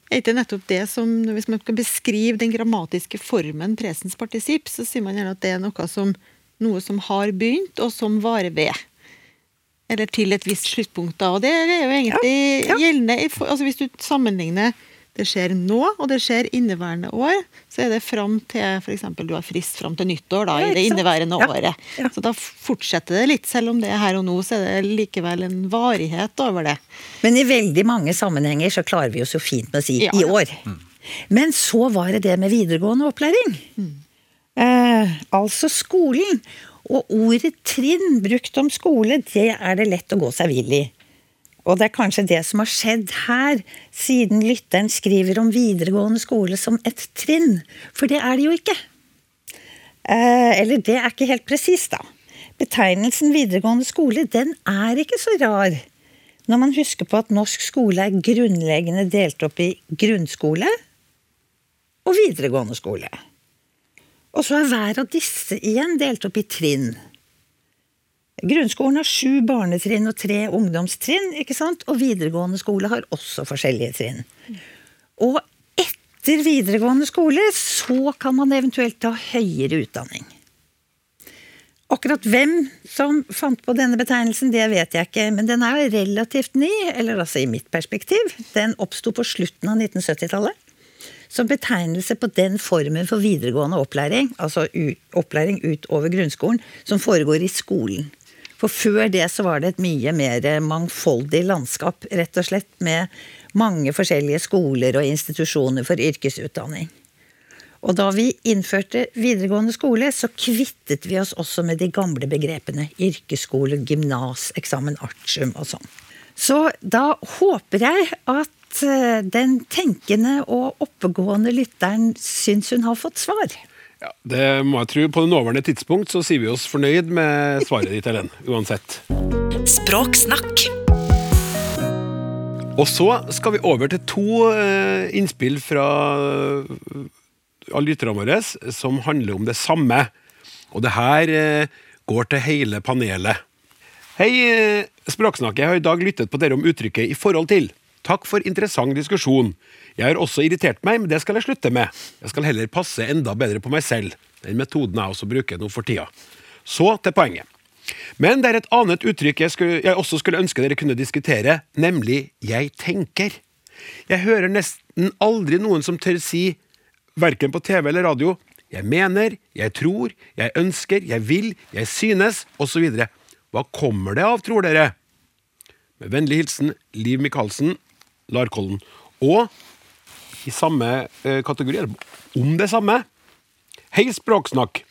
Er ikke nettopp det som, Hvis man skal beskrive den grammatiske formen presens partisipp, så sier man gjerne at det er noe som, noe som har begynt, og som varer ved. Eller til et visst sluttpunkt. da, og Det er jo egentlig Ja, ja. gjeldende altså Hvis du sammenligner det skjer nå, og det skjer inneværende år, så er det fram til f.eks. du har frist fram til nyttår da, Ja, i det inneværende Ja, året. ja. Så da fortsetter det litt, selv om det er her og nå, så er det likevel en varighet over det. Men i veldig mange sammenhenger så klarer vi oss jo fint med å si Ja, i år. Men så var det det med videregående opplæring. Eh, altså skolen. Og ordet trinn brukt om skole, det er det lett å gå seg vill i. Og det er kanskje det som har skjedd her, siden lytteren skriver om videregående skole som et trinn. For det er det jo ikke. Eh, eller det er ikke helt presist, da. betegnelsen videregående skole, den er ikke så rar. Når man husker på at norsk skole er grunnleggende delt opp i grunnskole og videregående skole. Og så er hver av disse igjen delt opp i trinn. Grunnskolen har sju barnetrinn og tre ungdomstrinn, ikke sant? og videregående skole har også forskjellige trinn. Og etter videregående skole så kan man eventuelt ta høyere utdanning. Akkurat hvem som fant på denne betegnelsen, det vet jeg ikke, men den er relativt ny, eller altså i mitt perspektiv. Den oppsto på slutten av 1970-tallet. Som betegnelse på den formen for videregående opplæring, altså opplæring utover grunnskolen, som foregår i skolen. For før det så var det et mye mer mangfoldig landskap, rett og slett, med mange forskjellige skoler og institusjoner for yrkesutdanning. Og da vi innførte videregående skole, så kvittet vi oss også med de gamle begrepene yrkesskole, gymnas, eksamen artium og sånn. Så da håper jeg at eh, den tenkende og oppegående lytteren syns hun har fått svar. Ja, Det må jeg tro. På det nåværende tidspunkt så sier vi oss fornøyd med svaret ditt, Ellen. Uansett. Språksnakk Og så skal vi over til to eh, innspill fra alle lytterne våre som handler om det samme. Og det her eh, går til hele panelet. Hei, språksnakk, Språksnakket. Jeg har i dag lyttet på dere om uttrykket 'i forhold til'. Takk for interessant diskusjon. Jeg har også irritert meg, men det skal jeg slutte med. Jeg skal heller passe enda bedre på meg selv. Den metoden jeg også bruker nå for tida. Så til poenget. Men det er et annet uttrykk jeg, skulle, jeg også skulle ønske dere kunne diskutere, nemlig 'jeg tenker'. Jeg hører nesten aldri noen som tør si verken på TV eller radio. Jeg mener, jeg tror, jeg ønsker, jeg vil, jeg synes, osv. Hva kommer det av, tror dere? Med vennlig hilsen Liv Michaelsen, Larkollen. Og i samme eh, kategori, om det samme Hei, Språksnakk!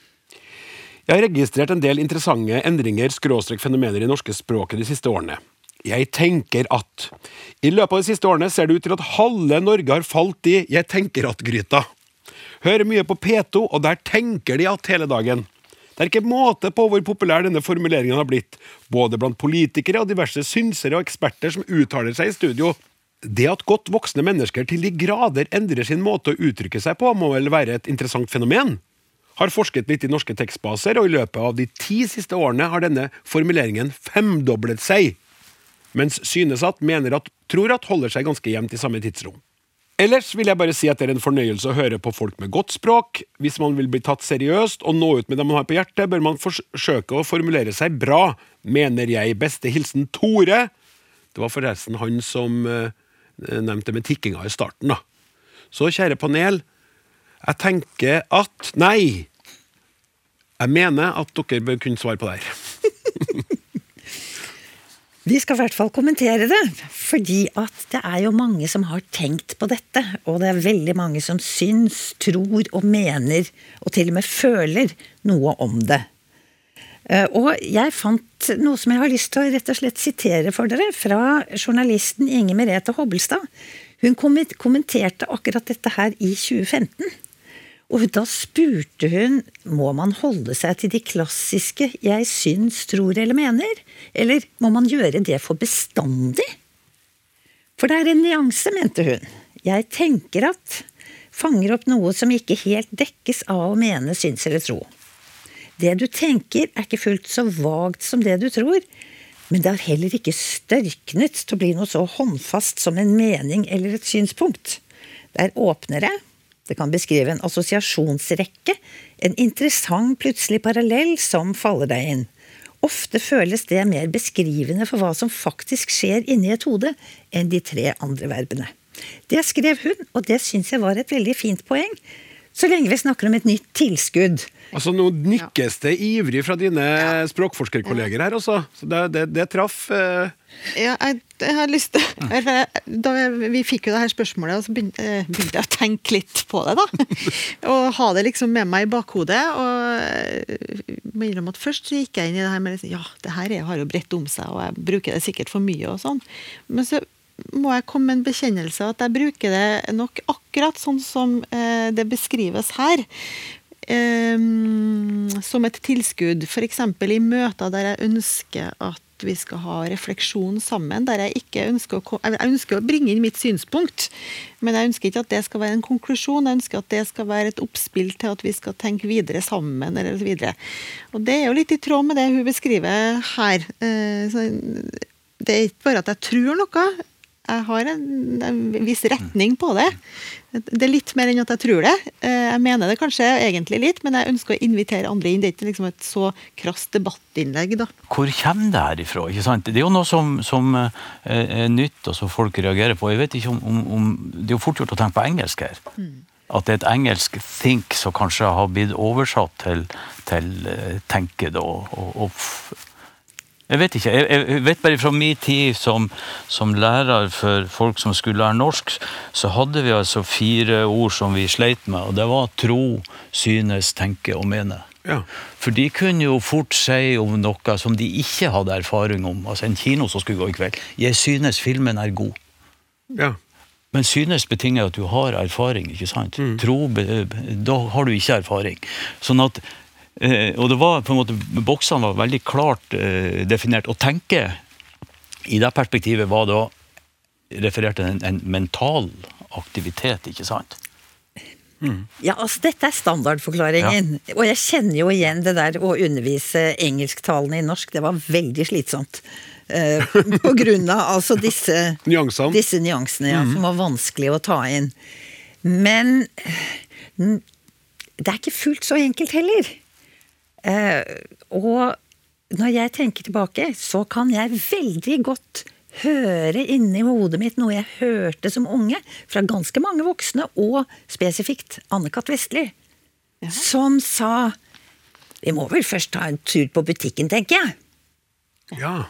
Jeg har registrert en del interessante endringer skråstrek fenomener i norske språket de siste årene. Jeg tenker at I løpet av de siste årene ser det ut til at halve Norge har falt i jeg tenker at-gryta. Hører mye på P2, og der tenker de at hele dagen. Det er ikke måte på hvor populær denne formuleringen har blitt, både blant politikere og diverse synsere og eksperter som uttaler seg i studio. Det at godt voksne mennesker til de grader endrer sin måte å uttrykke seg på, må vel være et interessant fenomen? Har forsket litt i norske tekstbaser, og i løpet av de ti siste årene har denne formuleringen femdoblet seg, mens synes at, mener at, tror at holder seg ganske jevnt i samme tidsrom. Ellers vil jeg bare si at det er en fornøyelse å høre på folk med godt språk. Hvis man vil bli tatt seriøst og nå ut med det man har på hjertet, bør man forsøke å formulere seg bra, mener jeg. Beste hilsen Tore. Det var forresten han som eh, nevnte med tikkinga i starten, da. Så kjære panel, jeg tenker at Nei! Jeg mener at dere bør kunne svare på det her. Vi skal i hvert fall kommentere det, fordi at det er jo mange som har tenkt på dette. Og det er veldig mange som syns, tror og mener, og til og med føler noe om det. Eh, og jeg fant noe som jeg har lyst til å rett og slett sitere for dere, fra journalisten Inge Merete Hobbelstad. Hun kommenterte akkurat dette her i 2015. Og da spurte hun må man holde seg til de klassiske 'jeg syns, tror eller mener', eller må man gjøre det for bestandig? For det er en nyanse, mente hun. Jeg tenker at fanger opp noe som ikke helt dekkes av å mene, syns eller tro. Det du tenker er ikke fullt så vagt som det du tror, men det har heller ikke størknet til å bli noe så håndfast som en mening eller et synspunkt. Det er åpnere, det kan beskrive en assosiasjonsrekke, en interessant plutselig parallell som faller deg inn. Ofte føles det mer beskrivende for hva som faktisk skjer inni et hode, enn de tre andre verbene. Det skrev hun, og det syns jeg var et veldig fint poeng. Så lenge vi snakker om et nytt tilskudd. Altså Nå nikkes det ivrig fra dine ja. språkforskerkolleger her, også. Så det, det, det traff eh. Ja, jeg, jeg, har lyst til Da Vi fikk jo det her spørsmålet, og så begynte, eh, begynte jeg å tenke litt på det, da. og ha det liksom med meg i bakhodet. Og må innrømme at først så gikk jeg inn i det her med liksom, ja, det her har jo bredt om seg, og jeg bruker det sikkert for mye og sånn. Men så må jeg komme med en bekjennelse at jeg bruker det nok akkurat sånn som eh, det beskrives her. eh, som et tilskudd, f.eks. i møter der jeg ønsker at vi skal ha refleksjon sammen, der jeg ikke ønsker å, jeg ønsker å bringe inn mitt synspunkt, men jeg ønsker ikke at det skal være en konklusjon, jeg ønsker at det skal være et oppspill til at vi skal tenke videre sammen, eller videre. Og det er jo litt i tråd med det hun beskriver her. Eh, det er ikke bare at jeg tror noe, jeg har en, en viss retning på det. Det er litt mer enn at jeg tror det. Eh, Jeg mener det kanskje egentlig litt, men jeg ønsker å invitere andre inn. Det er ikke liksom et så krast debattinnlegg, da. Hvor kommer det her ifra? Ikke sant? Det er jo noe som, som eh, er nytt, og som folk reagerer på. Jeg vet ikke om, om, om Det er jo fort gjort å tenke på engelsk her. At det er et engelsk 'think' som kanskje har blitt oversatt til, til eh, 'tenke'. da, og, og, jeg vet ikke. Jeg, vet bare fra min tid som, som lærer for folk som skulle lære norsk, så hadde vi altså fire ord som vi sleit med, og det var tro, synes, tenke og mene. Ja. For de kunne jo fort si om noe som de ikke hadde erfaring om. Altså en kino som skulle gå i kveld. Jeg synes filmen er god. ja. Men synes betinger at du har erfaring, ikke sant? Tro, da har du ikke erfaring. Sånn at, og det var på en måte, boksene var veldig klart eh, definert. Å tenke i det perspektivet var da referert til en, en mental aktivitet, ikke sant? Ja, altså Dette er standardforklaringen. Og jeg kjenner jo igjen det der å undervise engelsktalende i norsk. Det var veldig slitsomt. Eh, på grunn av altså disse Nyansene. Disse nyansene, ja, som var vanskelig å ta inn. Men mm, det er ikke fullt så enkelt heller. Eh, og når jeg tenker tilbake, så kan jeg veldig godt høre inni hodet mitt noe jeg hørte som unge, fra ganske mange voksne, og spesifikt Anne-Kat. Vestli, som sa Vi må vel først ta en tur på butikken, tenker jeg. Ja.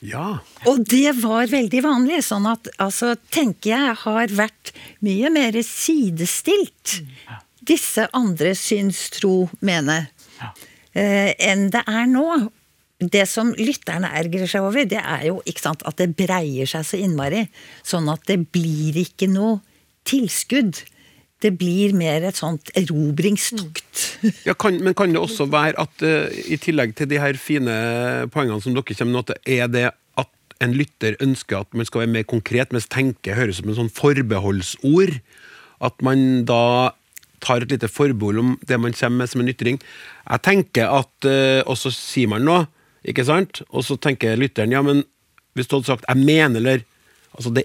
ja. Og det var veldig vanlig. Sånn at altså, tenker jeg har vært mye mer sidestilt, disse andre syns, tro, mene, eh, enn det er nå. Det som lytterne ergrer seg over, det er jo sant, at det breier seg så innmari. Sånn at det blir ikke noe tilskudd. Det blir mer et sånt erobringstokt. Ja, kan, men kan det også være at uh, i tillegg til de her fine poengene som dere kommer med, til, er det at en lytter ønsker at man skal være mer konkret, mens tenke høres ut som en sånn forbeholdsord? At man da tar et lite forbehold om det man kommer med som en ytring. Jeg tenker at eh, Og så sier man noe, ikke sant? Og så tenker lytteren ja, men hvis du hadde sagt 'jeg mener', eller altså det,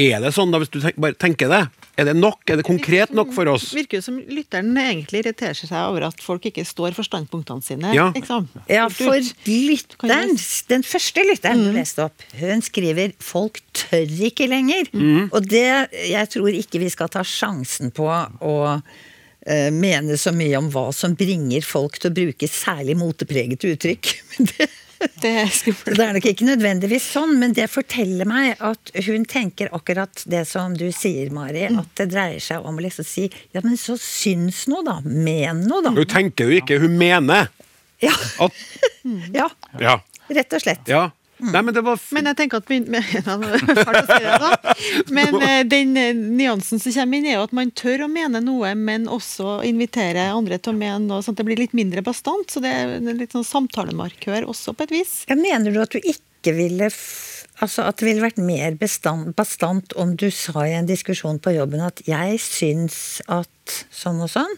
Er det sånn, da, hvis du tenk, bare tenker det? Er det nok? Er det konkret nok for oss? Virker jo som lytteren egentlig irriterer seg over at folk ikke står for standpunktene sine. Ja. Liksom. Ja, for lytteren, den første lytteren mm. leste opp, hun skriver 'folk tør ikke lenger'. Og det, jeg tror ikke vi skal ta sjansen på å uh, mene så mye om hva som bringer folk til å bruke særlig motepregete uttrykk. Men det, Det er skummelt. det er nok ikke nødvendigvis sånn, men det forteller meg at hun tenker akkurat det som du sier, Mari, at det dreier seg om å liksom si ja, men så syns noe, da. Men noe, da. Hun tenker jo ikke, hun mener Ja, at ja Ja. rett og slett. ja. Nei, men det var f Men jeg tenker at min, men, si det. Men eh, den eh, nyansen som kommer inn, er jo at man tør å mene noe, men også invitere andre til å mene noe, sånn at det blir litt mindre bastant. Så det er litt sånn samtalemarkør også, på et vis. Jeg mener du at du ikke ville f Altså at det ville vært mer bestand, bastant om du sa i en diskusjon på jobben at 'jeg syns at sånn og sånn'?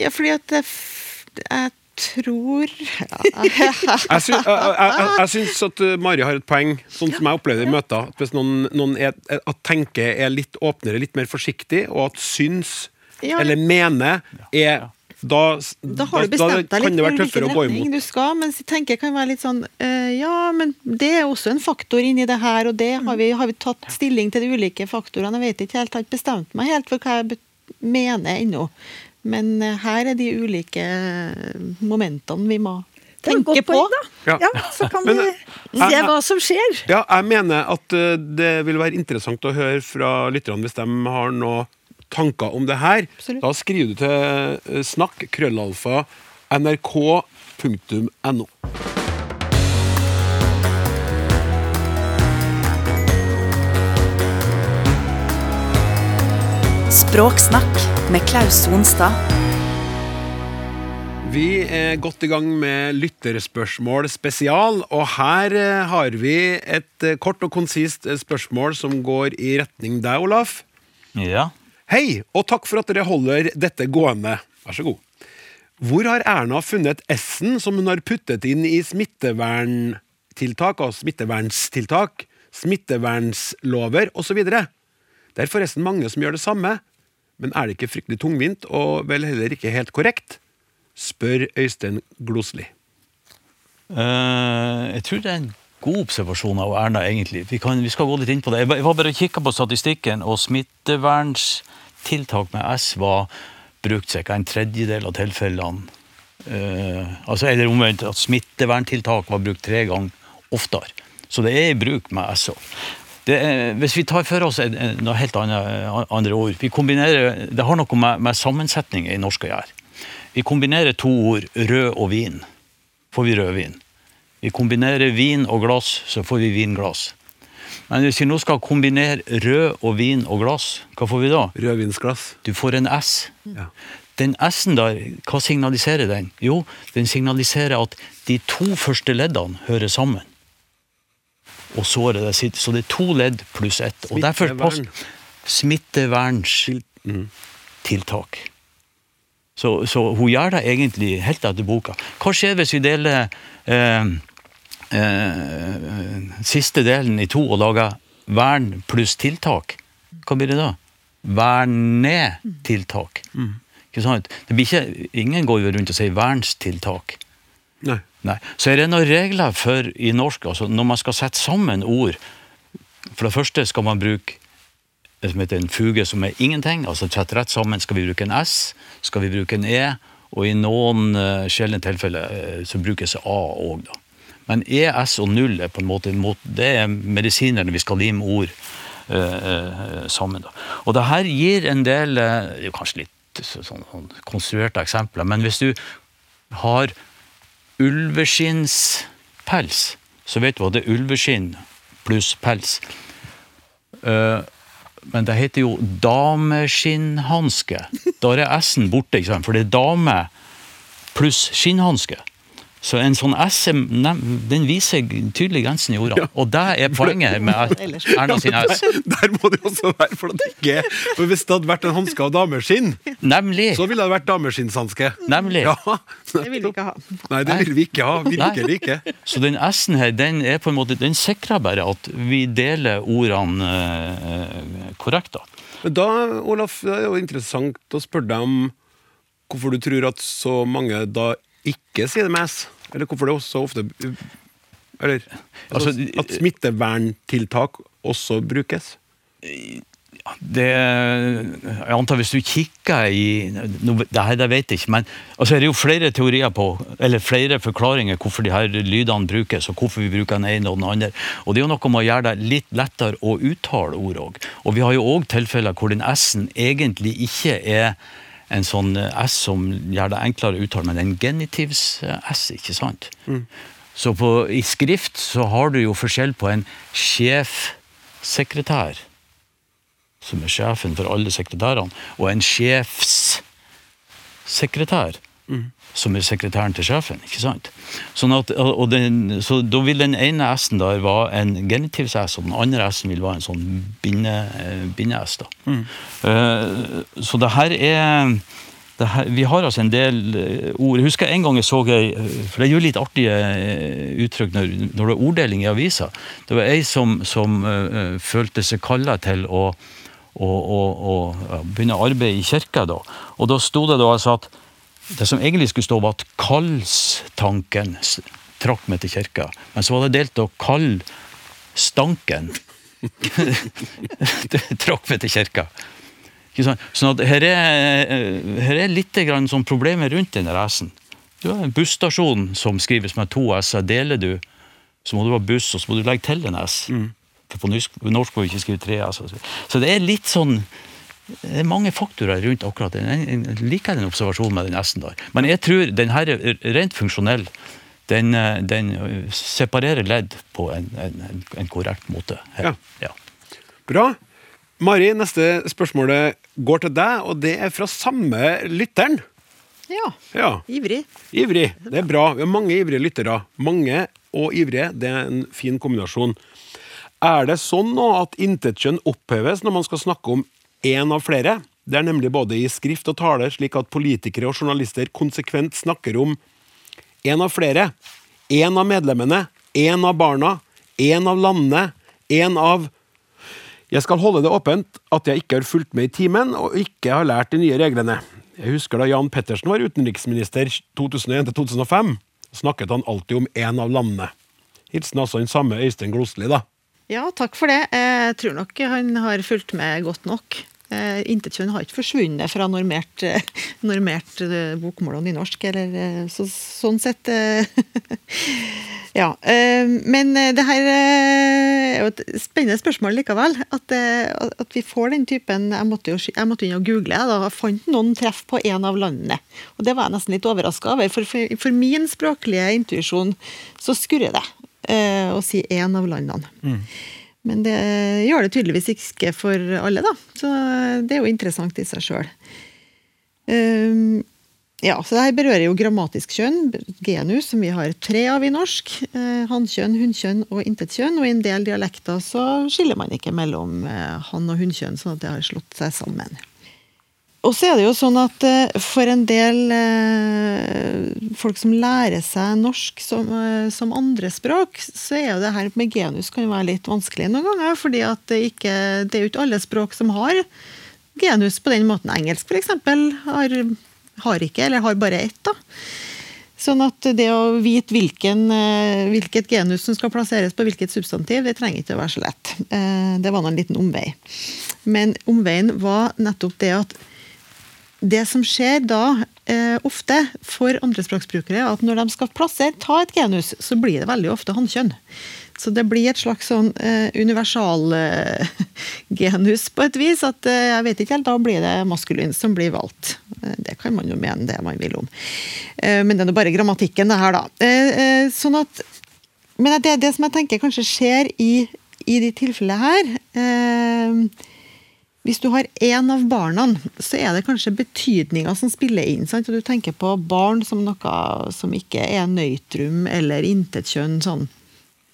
Ja, fordi at f- jeg tror ja. Jeg, sy syns at uh, Mari har et poeng, sånn som jeg opplevde det i møter. At hvis noen, noen er, at tenke er litt åpnere, litt mer forsiktig, og at syns Ja. eller mene er da, Da har du bestemt deg kan litt det for være hvilken tøffere å gå retning imot. du skal, mens jeg tenker jeg kan være litt sånn eh, Ja, men det er også en faktor inni det her, og det har vi, har vi tatt stilling til de ulike faktorene. Jeg vet ikke helt, jeg har ikke bestemt meg helt for hva jeg mener ennå. Men eh, her er de ulike eh, momentene vi må Det er tenke på. poeng, da. Ja. Ja, så kan Men, vi eh, se hva som skjer. Ja, jeg mener at det vil være interessant å høre fra lytterne hvis de har noe tanker om det her. Absolutt. Da skriver du til snakk, krøllalfa, nrk.no. Språksnakk med Klaus Sonstad. Vi er godt i gang med lytterspørsmål spesial, og her eh, har vi et eh, kort og konsist eh, spørsmål som går i retning deg, Olaf. Ja. Hei, og takk for at dere holder dette gående. Vær så god. Hvor har Erna funnet S-en som hun har puttet inn i smitteverntiltak og smittevernstiltak, smittevernlover osv.? Det er forresten mange som gjør det samme, men er det ikke fryktelig tungvint og vel heller ikke helt korrekt? Spør Øystein Glosli. Uh, jeg tror det er en god observasjon av Erna, egentlig. Vi, kan, vi skal gå litt inn på det. Jeg, var bare og kikka på statistikken, og smitteverntiltak med S var brukt ca. en tredjedel av tilfellene. Uh, altså, eller omvendt, at smitteverntiltak var brukt tre ganger oftere. Så det er i bruk med S òg. Det hvis vi tar for oss en, en, noe helt annet, andre ord vi kombinerer, Det har noe med, med sammensetning i norsk å gjøre. Vi kombinerer to ord, rød og vin. Får vi rødvin. Vi kombinerer vin og glass, så får vi vinglass. Men hvis vi nå skal kombinere rød og vin og glass, hva får vi da? Rødvinsglass. Du får en S. Ja. Den S-en der, hva signaliserer den? Jo, den signaliserer at de to første leddene hører sammen. Og så er det det sitt- Så det er to ledd pluss ett. Og derfor pass- Smitteverntiltak. Så, så hun gjør det egentlig helt etter boka. Hva skjer hvis vi deler eh, eh, siste delen i to og lager vern pluss tiltak? Hva blir det da? Vernetiltak. Ikke sant? Det blir ikke, ingen går jo rundt og sier vernstiltak. Nei. Nei. Så er det noen regler for i norsk, altså når man skal sette sammen ord. For det første skal man bruke det som heter en fuge som er ingenting, altså sett rett sammen skal vi bruke en S, skal vi bruke en E, og i noen uh, sjeldne tilfeller uh, så brukes A òg, da. Men E, S og null er på en måte det er medisinerne vi skal lime ord uh, sammen. Da. Og det her gir en del Det er jo kanskje litt sånn, sånn konstruerte eksempler, men hvis du har ulveskinnspels, så vet du hva det er ulveskinn pluss pels. Eh, men det heter jo dameskinnhanske. Da er S-en borte, ikke sant? for det er dame pluss skinnhanske. Så en sånn S den viser tydelig grensen i ordene. Og det er poenget med Erna sin S. Der må det også være, for det ikke For hvis det hadde vært en hanske av dameskinn, Nemlig. så ville det vært dameskinnshanske. Nemlig. Ja. Det vil vi ikke ha. Nei, det vil vi ikke ha. Virkelig ikke. Så den S-en her, den er på en måte, den sikrer bare at vi deler ordene eh, korrekt. da. Men da, Olaf, det er jo interessant å spørre deg om hvorfor du tror at så mange da ikke sier det med S. Eller hvorfor det også ofte Eller altså, Altså, at smitteverntiltak også brukes. Det, jeg antar hvis du kikker i Dette Det her det vet jeg ikke, men altså, er det jo flere teorier på, eller flere forklaringer hvorfor de her lydene brukes, og hvorfor vi bruker den ene og den andre. Og det er jo noe med å gjøre det litt lettere å uttale ord òg. Og vi har jo òg tilfeller hvor den S-en egentlig ikke er en sånn S som gjør det enklere å uttale, men en genitivs-S, ikke sant? Så på, i skrift så har du jo forskjell på en sjefsekretær som er sjefen for alle sekretærene, og en sjefssekretær, som er sekretæren til sjefen. ikke sant? Sånn at, den, så Da vil den ene S-en der være en genitivs-S, og den andre S-en vil være en sånn binde-S. binde-S. da. Eh, så det her er det her, vi har altså en del eh, ord. Jeg husker en gang jeg så ei eh, For det er jo litt artige eh, uttrykk når, når det er orddeling i avisa. Det var ei som, som eh, eh, følte seg kalla til å, å, å, å begynne arbeid i kirka. da. Og da sto det da altså at det som egentlig skulle stå, var at kallstanken trakk meg til kirka. Men så var det delt av kallstanken trakk meg til kirka. Sånn at her er, eh, her er litt sånn problemer rundt den der Du har en busstasjon som skrives med to S-er. Deler du, så må du ha buss, og så må du legge til en S. For på norsk, må vi ikke skrive tre S. Så det er litt sånn det er mange faktorer rundt akkurat den. Jeg liker den observasjonen med den S-en der. Men jeg tror den her er rent funksjonell. Den, eh, den separerer ledd på en, en, en- en korrekt måte. Ja. ja. Bra. Mari, neste spørsmålet går til deg, og det er fra samme lytteren. Ja. Ja. Ivrig. Ivrig. Det er bra. Vi har mange ivrige lyttere. Mange og ivrige. Det er en fin kombinasjon. Er det sånn nå at intetkjønn oppheves når man skal snakke om én av flere? Det er nemlig både i skrift og tale slik at politikere og journalister konsekvent snakker om én av flere. Én av medlemmene. Én av barna. Én av landene. Én av Jeg skal holde det åpent at jeg ikke har fulgt med i timen og ikke har lært de nye reglene. Jeg husker da Jan Pettersen var utenriksminister 2001-2005. Snakket han alltid om én av landene. Hilsen altså den samme Øystein Glosli, da. Ja, takk for det. Jeg tror nok han har fulgt med godt nok. Eh, Intetkjønn har ikke forsvunnet fra normert, eh, normert eh, bokmål og nynorsk. Eller, så, sånn sett Ja. Men det her er jo et spennende spørsmål likevel. At, at vi får den typen Jeg måtte jo jeg måtte inn og google. Da jeg fant noen treff på en av landene. Og det var jeg nesten litt overraska over. For, for, for min språklige intuisjon så skurrer det å si én av landene. Men det gjør det tydeligvis ikke for alle, da. Så det er jo interessant i seg sjøl. ja, så det her berører jo grammatisk kjønn, genus, som vi har tre av i norsk. Uh, Hannkjønn, hunnkjønn og intetkjønn. Og i en del dialekter så skiller man ikke mellom uh, hann- og hunnkjønn, sånn at det har slått seg sammen. Og så er det jo sånn at eh, for en del eh, folk som lærer seg norsk som, eh, som andrespråk, så er jo det her med genus kan være litt vanskelig noen ganger. fordi det, er jo ikke alle språk som har genus på den måten. Engelsk f.eks. Har, har ikke, eller har bare ett. da. Sånn at det å vite hvilken, hvilket genus som skal plasseres på hvilket substantiv, det trenger ikke å være så lett. Det var nå en liten omvei. Men omveien var nettopp det at det som skjer da eh, ofte for andrespråksbrukere, er at når de skal plassere, ta et genus, så blir det veldig ofte hannkjønn. Så det blir et slags sånn eh, universalgenus på et vis. at eh, jeg vet ikke helt, Da blir det maskulin som blir valgt. Eh, det kan man jo mene det man vil om. Eh, men det er nå bare grammatikken, det her, da. Eh, eh, sånn at Men det er det som jeg tenker kanskje skjer i, i de tilfellene her. Eh, hvis du har én av barna, så er det kanskje betydninga som spiller inn. Sant? Og du tenker på barn som noe som ikke er nøytrum eller intetkjønn sånn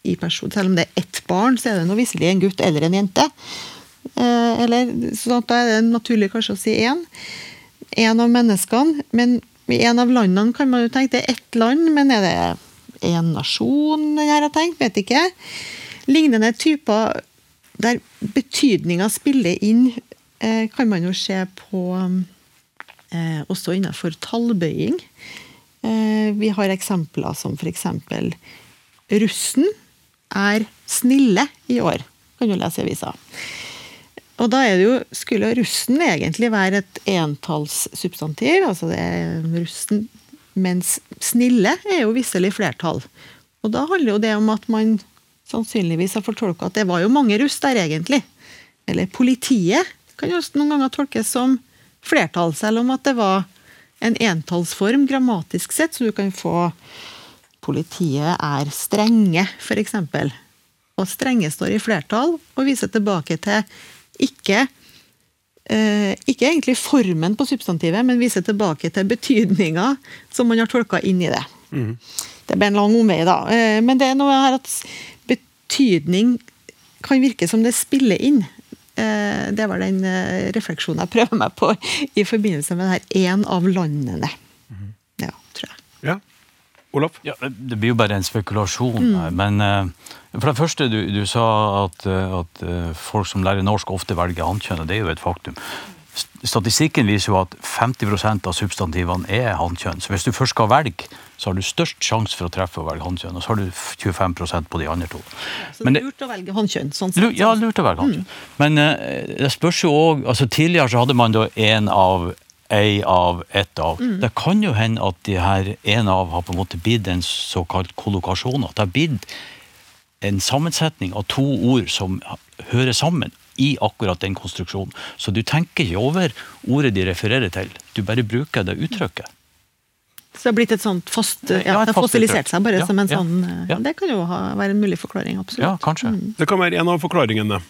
i person. Selv om det er ett barn, så er det nå visselig en gutt eller en jente. Eh, eller, sånn da er det naturlig kanskje å si én. Én av menneskene. Men i en av landene kan man jo tenke det er ett land, men er det én nasjon? Jeg tenkt, vet ikke. Lignende typer der betydninga spiller inn, eh, kan man jo se på eh, også innenfor tallbøying. Eh, vi har eksempler som f.eks. russen er snille i år, kan du lese i avisa. Og da jo, skulle russen egentlig være et entallssubstantiv, altså det er russen, mens snille er jo visselig flertall. Og da handler jo det om at man sannsynligvis har fortolka at det var jo mange russ der, egentlig. Eller politiet kan jo noen ganger tolkes som flertall, selv om at det var en entallsform grammatisk sett, så du kan få Politiet er strenge, f.eks. Og strenge står i flertall og viser tilbake til ikke eh, ikke egentlig formen på substantivet, men viser tilbake til betydninga som man har tolka inn i det. Det ble en lang omvei, da. Eh, Men det er noe her at betydning kan virke som det spiller inn. Eh, Det var den eh, refleksjonen jeg prøver meg på i forbindelse med det her én av landene. Ja, tror jeg. Ja. Olaf? Ja, det blir jo bare en spekulasjon Mm. Men eh, for det første, du, du sa at, at folk som lærer norsk ofte velger hankjønn, og det er jo et faktum. Statistikken viser jo at 50% av substantivene er hankjønn. Så hvis du først skal velge, så har du størst sjanse for å treffe og velge hannkjønn. Og så har du 25% på de andre to. Så det er lurt å velge hannkjønn. Sånn sett. Ja, lurt å velge hannkjønn. Men uh, det spørs jo òg altså Tidligere så hadde man da én av, ei av, ett av. Det kan jo hende at de her én av har på en måte blitt en såkalt kollokasjon. At det har blitt en sammensetning av to ord som hører sammen i akkurat den konstruksjonen. Så du tenker ikke over ordet de refererer til, du bare bruker det uttrykket. Så det har blitt et sånt fast Ja, Ja, det har fossilisert seg bare Ja, som en ja, sånn eh, ja. Det kan jo ha, være en mulig forklaring, absolutt. Ja, kanskje. Det kan være en av forklaringene.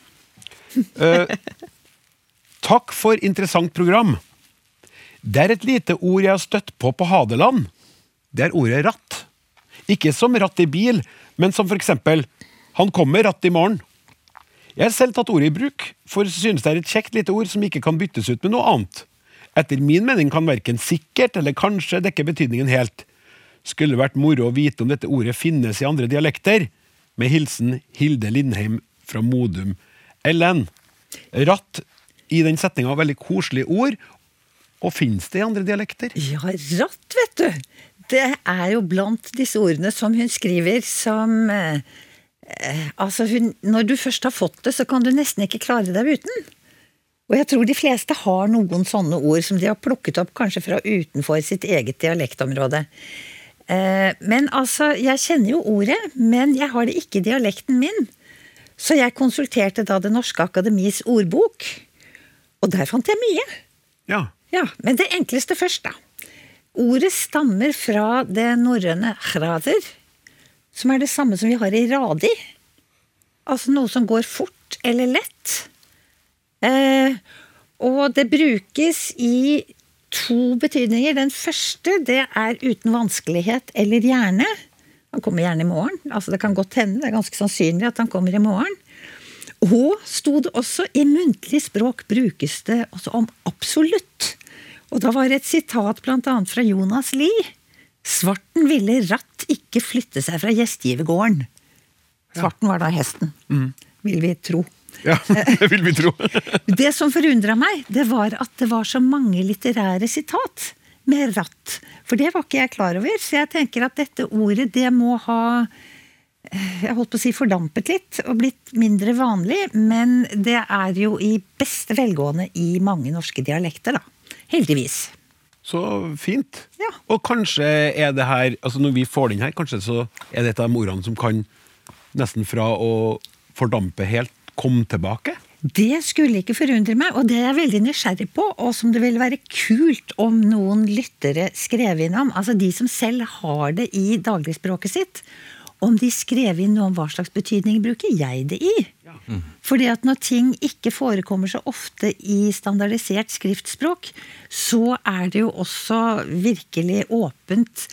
Eh, takk for interessant program. Det er et lite ord jeg har støtt på på Hadeland. Det er ordet ratt. Ikke som ratt i bil, men som for eksempel Han kommer ratt i morgen. Jeg har selv tatt ordet i bruk, for synes det er et kjekt lite ord som ikke kan byttes ut med noe annet. Etter min mening kan verken sikkert eller kanskje dekke betydningen helt. Skulle vært moro å vite om dette ordet finnes i andre dialekter. Med hilsen Hilde Lindheim fra Modum LN. Ratt i den setninga veldig koselig ord. Og finnes det i andre dialekter? Ja, ratt, vet du. Det er jo blant disse ordene som hun skriver som eh, eh, Altså, hun, når du først har fått det, så kan du nesten ikke klare deg uten. Og jeg tror de fleste har noen sånne ord som de har plukket opp kanskje fra utenfor sitt eget dialektområde. Eh, men altså, jeg kjenner jo ordet, men jeg har det ikke i dialekten min. Så jeg konsulterte da Det norske akademis ordbok, og der fant jeg mye. Ja. Ja, men det enkleste først, da. Ordet stammer fra det norrøne hrader, som er det samme som vi har i radi. Altså noe som går fort eller lett. Eh, og det brukes i to betydninger. Den første det er uten vanskelighet eller gjerne. Han kommer gjerne i morgen. altså Det kan godt hende, det er ganske sannsynlig at han kommer i morgen. Og sto det også i muntlig språk brukes det også om absolutt. Og da var det et sitat annet fra Jonas Lie. Svarten ville ratt ikke flytte seg fra gjestgivergården. Svarten var da hesten, vil vi tro. Ja, det vil vi tro. Det som forundra meg, det var at det var så mange litterære sitat med ratt. For det var ikke jeg klar over. Så jeg tenker at dette ordet, det må ha eh, jeg holdt på å si fordampet litt og blitt mindre vanlig, men det er jo i beste velgående i mange norske dialekter, da. Heldigvis. Så fint. Ja. Og kanskje er det her altså Når vi får den her, kanskje så er det et av de ordene som kan nesten fra å fordampe helt, komme tilbake? Det skulle ikke forundre meg, og det er jeg veldig nysgjerrig på, og som det ville være kult om noen lyttere skrev inn om. Altså de som selv har det i dagligspråket sitt. Om de skrev inn noe om hva slags betydning bruker jeg det i? Fordi at når ting ikke forekommer så ofte i standardisert skriftspråk, så er det jo også virkelig åpent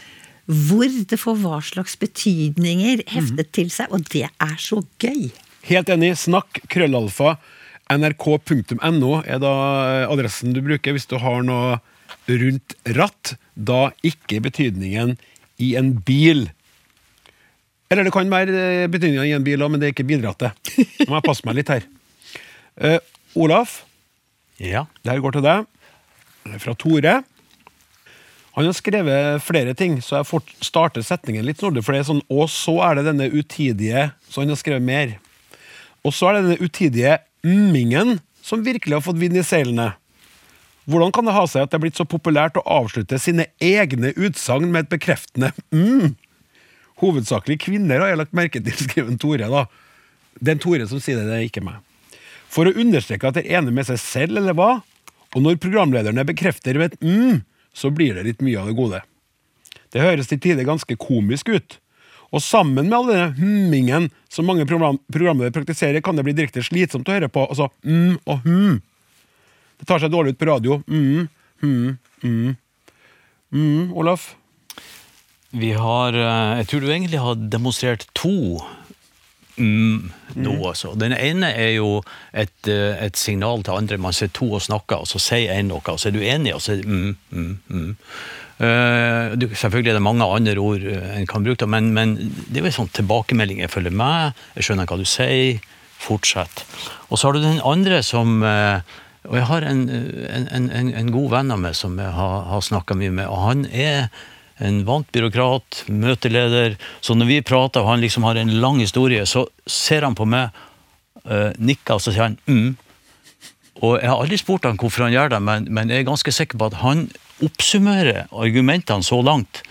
hvor det får hva slags betydninger heftet til seg, og det er så gøy. Helt enig. Snakk krøllalfa nrk.no er da adressen du bruker hvis du har noe rundt ratt, da ikke betydningen i en bil. Eller det kan være eh, betydningen i en bil men det er ikke bilrattet. Nå må jeg passe meg litt her. Uh, Olaf, Ja. det her går til deg. Det er Fra Tore. Han har skrevet flere ting, så jeg får starte setningen litt snordig. For det er sånn Og så er det denne utidige Så han har skrevet mer. Og så er det denne utidige mmingen som virkelig har fått vind i seilene. Hvordan kan det ha seg at det er blitt så populært å avslutte sine egne utsagn med et bekreftende mm? Hovedsakelig kvinner har jeg lagt merke til, skriver Tore. da. Det er en Tore som sier det, det er ikke meg. For å understreke at de er enig med seg selv, eller hva? Og når programlederne bekrefter med et mm, så blir det litt mye av det gode. Det høres til tider ganske komisk ut. Og sammen med all denne hummingen som mange program programmer praktiserer, kan det bli direkte slitsomt å høre på. Altså mm og hm. Det tar seg dårlig ut på radio. Mm, mm, mm. Mm, Olaf? Vi har eh, Jeg tror du egentlig har demonstrert to mm, nå, altså. Den ene er jo et, eh, et signal til andre. Man ser to og snakker, og så sier en noe, og så er du enig, og så er det mm, mm, mm. Eh, selvfølgelig er det mange andre ord eh, en kan bruke, men, men det er jo en sånn tilbakemelding. Jeg følger med, jeg skjønner hva du sier, fortsett. Og så har du den andre som eh, Og jeg har en, en, en, en god venn av meg som jeg har, har snakka mye med, og han er en vant byråkrat, møteleder. Så når vi prater og han liksom har en lang historie, så ser han på meg, uh, nikker, og så sier han mm. Og jeg har aldri spurt han hvorfor han gjør det, men, men jeg er ganske sikker på at han oppsummerer argumentene så langt,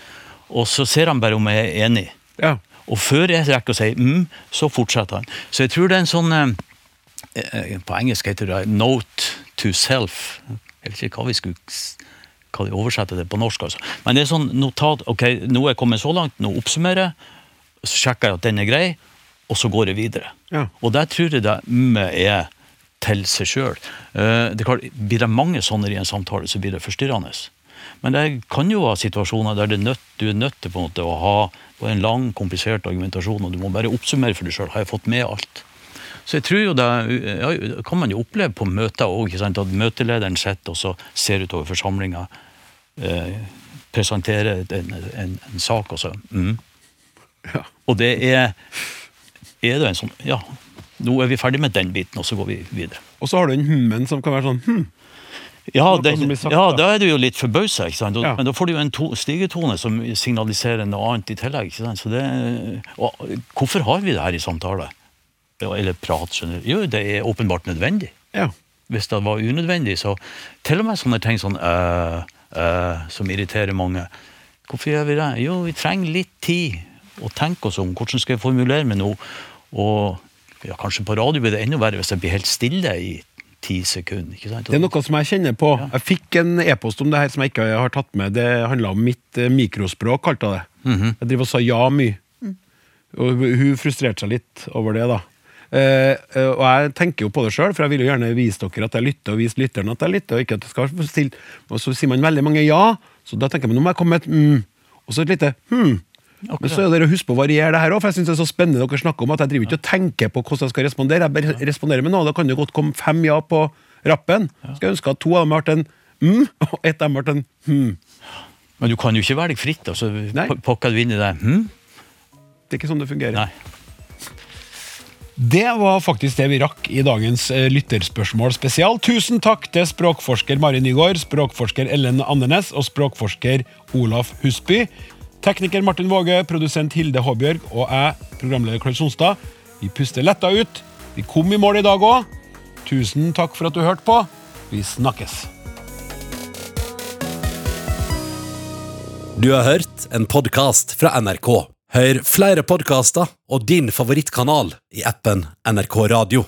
og så ser han bare om jeg er enig. Ja. Og før jeg rekker å si mm, så fortsetter han. Så jeg tror det er en sånn eh, eh, På engelsk heter det 'note to self'. Jeg vet ikke hva vi skulle hva de oversetter det på norsk, altså. Men det er sånn notat Ok, nå er jeg kommet så langt, nå oppsummerer jeg, så sjekker jeg at den er grei, og så går jeg videre. Ja. Og der tror jeg det mm er til seg sjøl. Blir det mange sånne i en samtale, så blir det forstyrrende. Men det kan jo være situasjoner der det er nødt, du er nødt til på en måte å ha en lang, komplisert argumentasjon, og du må bare oppsummere for deg sjøl. Har jeg fått med alt? Så jeg tror jo det ja, kan man jo oppleve på møter òg, at møtelederen sitter og så ser utover forsamlinga, eh, presenterer en, en, en, sak, og så mm. Ja. Og det er Er det en sånn Ja, nå er vi ferdig med den biten, og så går vi videre. Og så har du den hummen som kan være sånn hm. Ja, den, sagt, ja, da. er du jo litt forbausa, Ja. men da får du jo en to, stigetone som signaliserer noe annet i tillegg. Så det, og hvorfor har vi det her i samtale? Eller prat, skjønner du. Jo, det er åpenbart nødvendig. Ja. Hvis det var unødvendig, så Til og med sånne ting sånn øh, øh, som irriterer mange. Hvorfor gjør vi det? Jo, vi trenger litt tid å tenke oss om. Hvordan skal jeg formulere meg nå? Og ja, kanskje på radio blir det enda verre hvis jeg blir helt stille i ti sekunder. ikke sant? Det er noe som jeg kjenner på. Jeg fikk en e-post om det her som jeg ikke har tatt med. Det handla om mitt eh, mikrospråk, kalte jeg det. Jeg driver og sa ja mye. Og hun frustrerte seg litt over det, da. Eh, eh, og jeg tenker jo på det sjøl, for jeg vil jo gjerne vise dere at jeg lytter, og vise lytteren at jeg lytter, og ikke at jeg skal stille. Og så sier man veldig mange ja, så da tenker jeg nå må jeg komme med et mm, og så et lite hm. Men så er det å huske på å variere det her òg, for jeg syns det er så spennende dere snakker om at jeg driver ikke og tenker på hvordan jeg skal respondere. Jeg bare responderer med noe. Da kan det godt komme fem ja på rappen. Skal jeg ønske at to av dem har vært en mm, og ett av dem har vært en hm. Men du kan jo ikke velge fritt. altså, Nei. pa- Pakker du inn i det? Hm? Det er ikke sånn det fungerer. Nei. Det var faktisk det vi rakk i dagens eh, lytterspørsmål spesial. Tusen takk til språkforsker Mari Nygaard, språkforsker Ellen Andenes og språkforsker Olaf Husby. Tekniker Martin Våge, produsent Hilde Håbjørg og jeg, programleder Klaus Sonstad. Vi puster letta ut. Vi kom i mål i dag òg. Tusen takk for at du hørte på. Vi snakkes. Du har hørt en podkast fra NRK. Hør flere podkaster og din favorittkanal i appen NRK Radio.